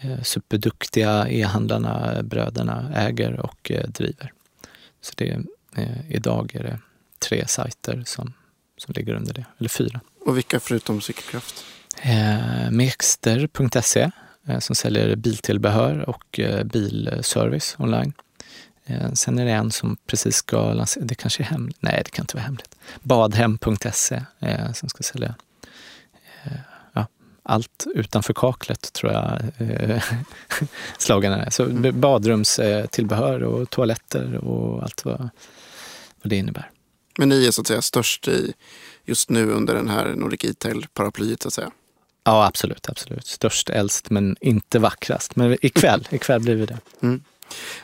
eh, superduktiga e-handlarna, bröderna, äger och eh, driver. Så det, idag är det tre sajter som, som ligger under det, eller fyra. Och vilka förutom Cykelkraft? Eh, Mexter.se som säljer biltillbehör och bilservice online. Eh, sen är det en som precis ska lansera, det kanske är hemligt, nej det kan inte vara hemligt. Badhem.se eh, som ska sälja eh, ja, allt utanför kaklet tror jag sloganen är. Så mm. badrumstillbehör och toaletter och allt vad, vad det innebär. Men ni är så att säga störst i just nu under den här Nordic E-tail-paraplyet så att säga? Ja, absolut, absolut. Störst, äldst, men inte vackrast. Men ikväll, ikväll blir vi det. Mm.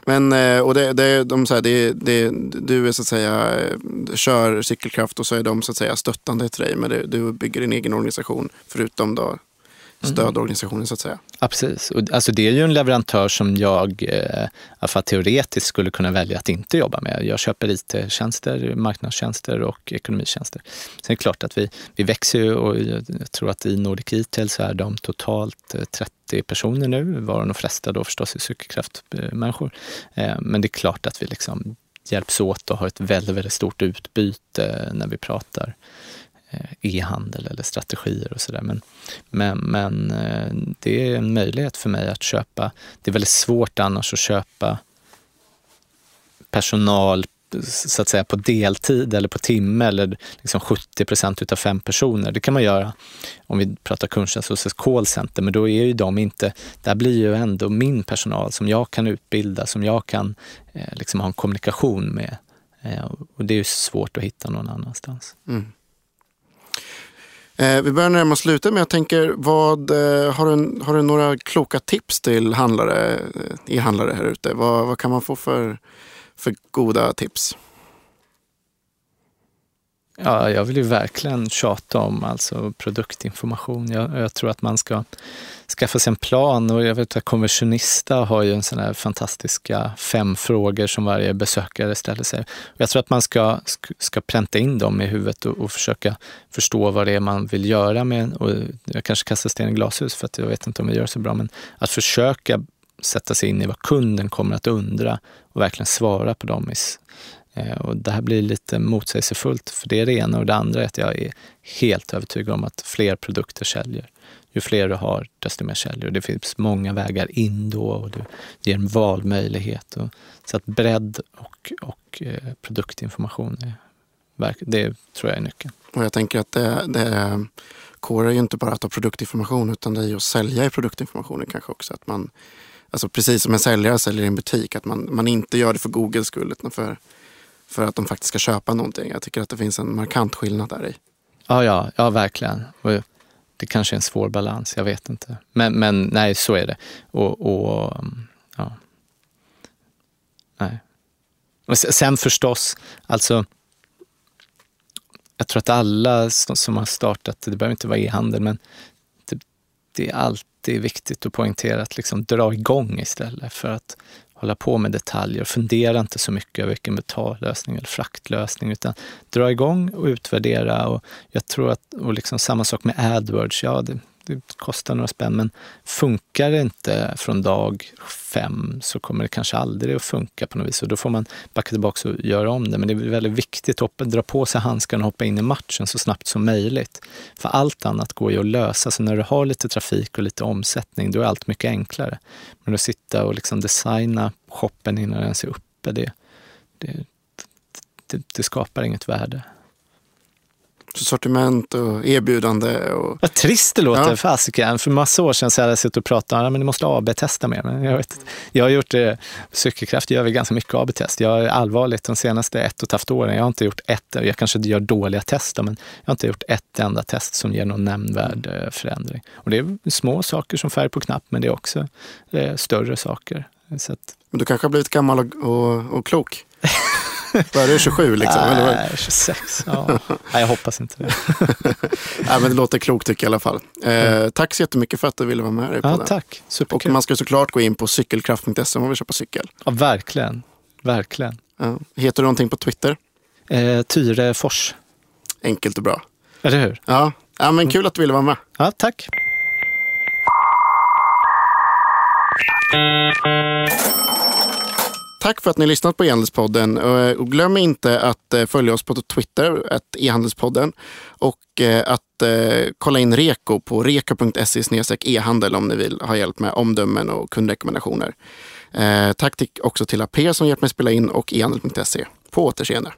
Men, eh, och det, det, de, så här, det, det, du är så att säga, kör cykelkraft och så är de så att säga stöttande till dig. Men det, du bygger din egen organisation förutom då stödorganisationen så att säga. Ja, precis. Och, alltså, det är ju en leverantör som jag eh, teoretiskt skulle kunna välja att inte jobba med. Jag köper IT-tjänster, marknadstjänster och ekonomitjänster. Sen är det klart att vi, vi växer ju och jag tror att i Nordic Retail så är de totalt 30 eh, personer nu, varav de flesta då förstås är cykelkraftmänniskor. Eh, men det är klart att vi liksom hjälps åt och har ett väldigt, väldigt stort utbyte när vi pratar Eh, e-handel eller strategier och sådär. Men, men, men eh, det är en möjlighet för mig att köpa. Det är väldigt svårt annars att köpa personal så att säga på deltid eller på timme eller liksom 70 procent utav fem personer. Det kan man göra om vi pratar kundtjänst hos ett callcenter, men då är ju de inte, där blir ju ändå min personal som jag kan utbilda, som jag kan eh, liksom ha en kommunikation med. Eh, och det är ju svårt att hitta någon annanstans. Mm. Eh, vi börjar närma oss slutet, men jag tänker, vad, eh, har, du, har du några kloka tips till handlare, eh, e-handlare här ute? Vad, vad kan man få för, för goda tips? Ja, jag vill ju verkligen tjata om alltså produktinformation. Jag, jag, tror att man ska skaffa sig en plan och jag vet att Konversionista har ju en sån här fantastiska fem frågor som varje besökare ställer sig. Jag tror att man ska, ska pränta in dem i huvudet och, och försöka förstå vad det är man vill göra med, och jag kanske kastar sten i glashus för att jag vet inte om vi gör så bra, men att försöka sätta sig in i vad kunden kommer att undra och verkligen svara på dem Eh, och det här blir lite motsägelsefullt, för det är det ena. Och det andra är att jag är helt övertygad om att fler produkter säljer. Ju fler du har, desto mer säljer Det finns många vägar in då och du ger en valmöjlighet. Och, så att bredd och, och eh, produktinformation, är, det tror jag är nyckeln. Och jag tänker att det, det Core är ju inte bara att ha produktinformation utan det är ju att sälja i produktinformationen kanske också. Att man Alltså precis som en säljare säljer i en butik, att man, man inte gör det för Googles skull utan för, för att de faktiskt ska köpa någonting. Jag tycker att det finns en markant skillnad där i. Ja, ja, ja verkligen. Och det kanske är en svår balans, jag vet inte. Men, men nej, så är det. Och, och mm, ja. Nej. Och sen förstås, alltså jag tror att alla som har startat, det behöver inte vara e-handel, men det, det, är alltid viktigt att poängtera att liksom dra igång istället för att hålla på med detaljer. Fundera inte så mycket över vilken betallösning eller fraktlösning, utan dra igång och utvärdera. Och jag tror att, och liksom samma sak med AdWords, ja det, det kostar några spänn, men funkar det inte från dag fem så kommer det kanske aldrig att funka på något vis. Och då får man backa tillbaka och göra om det. Men det är väldigt viktigt att dra på sig handskarna och hoppa in i matchen så snabbt som möjligt. För allt annat går ju att lösa. Så när du har lite trafik och lite omsättning, då är allt mycket enklare. Men att sitta och liksom designa shoppen innan den ens är uppe, det, det, det, det skapar inget värde sortiment och erbjudande. Och... Vad trist det låter, ja. fasiken. För massa år sedan så hade jag suttit och pratat om att ni måste AB-testa mer. Men jag, vet, jag har gjort det, Cykelkraft gör vi ganska mycket AB-test. Jag är allvarligt de senaste ett och ett halvt åren, jag har inte gjort ett, jag kanske gör dåliga tester, men jag har inte gjort ett enda test som ger någon nämnvärd mm. förändring. Och det är små saker som färg på knapp, men det är också eh, större saker. Så att... Men du kanske har blivit gammal och, och, och klok? Börjar du 27 liksom? Nej, 26. Ja. Nej, jag hoppas inte det. Nej, men det låter klokt tycker jag i alla fall. Eh, tack så jättemycket för att du ville vara med i podden. Ja, tack. Superkul. Och man ska såklart gå in på cykelkraft.se om man vill köpa cykel. Ja, verkligen. Verkligen. Ja. Heter du någonting på Twitter? Eh, Tyre Fors. Enkelt och bra. Eller hur? Ja. ja, men kul att du ville vara med. Ja, tack. Tack för att ni lyssnat på e-handelspodden. Eh, och glöm inte att eh, följa oss på Twitter, e-handelspodden. Och eh, att kolla in Reko på reko.se e-handel om ni vill ha hjälp med omdömen och kundrekommendationer. Tack också till AP som hjälpt mig spela in och e-handel.se. På återseende.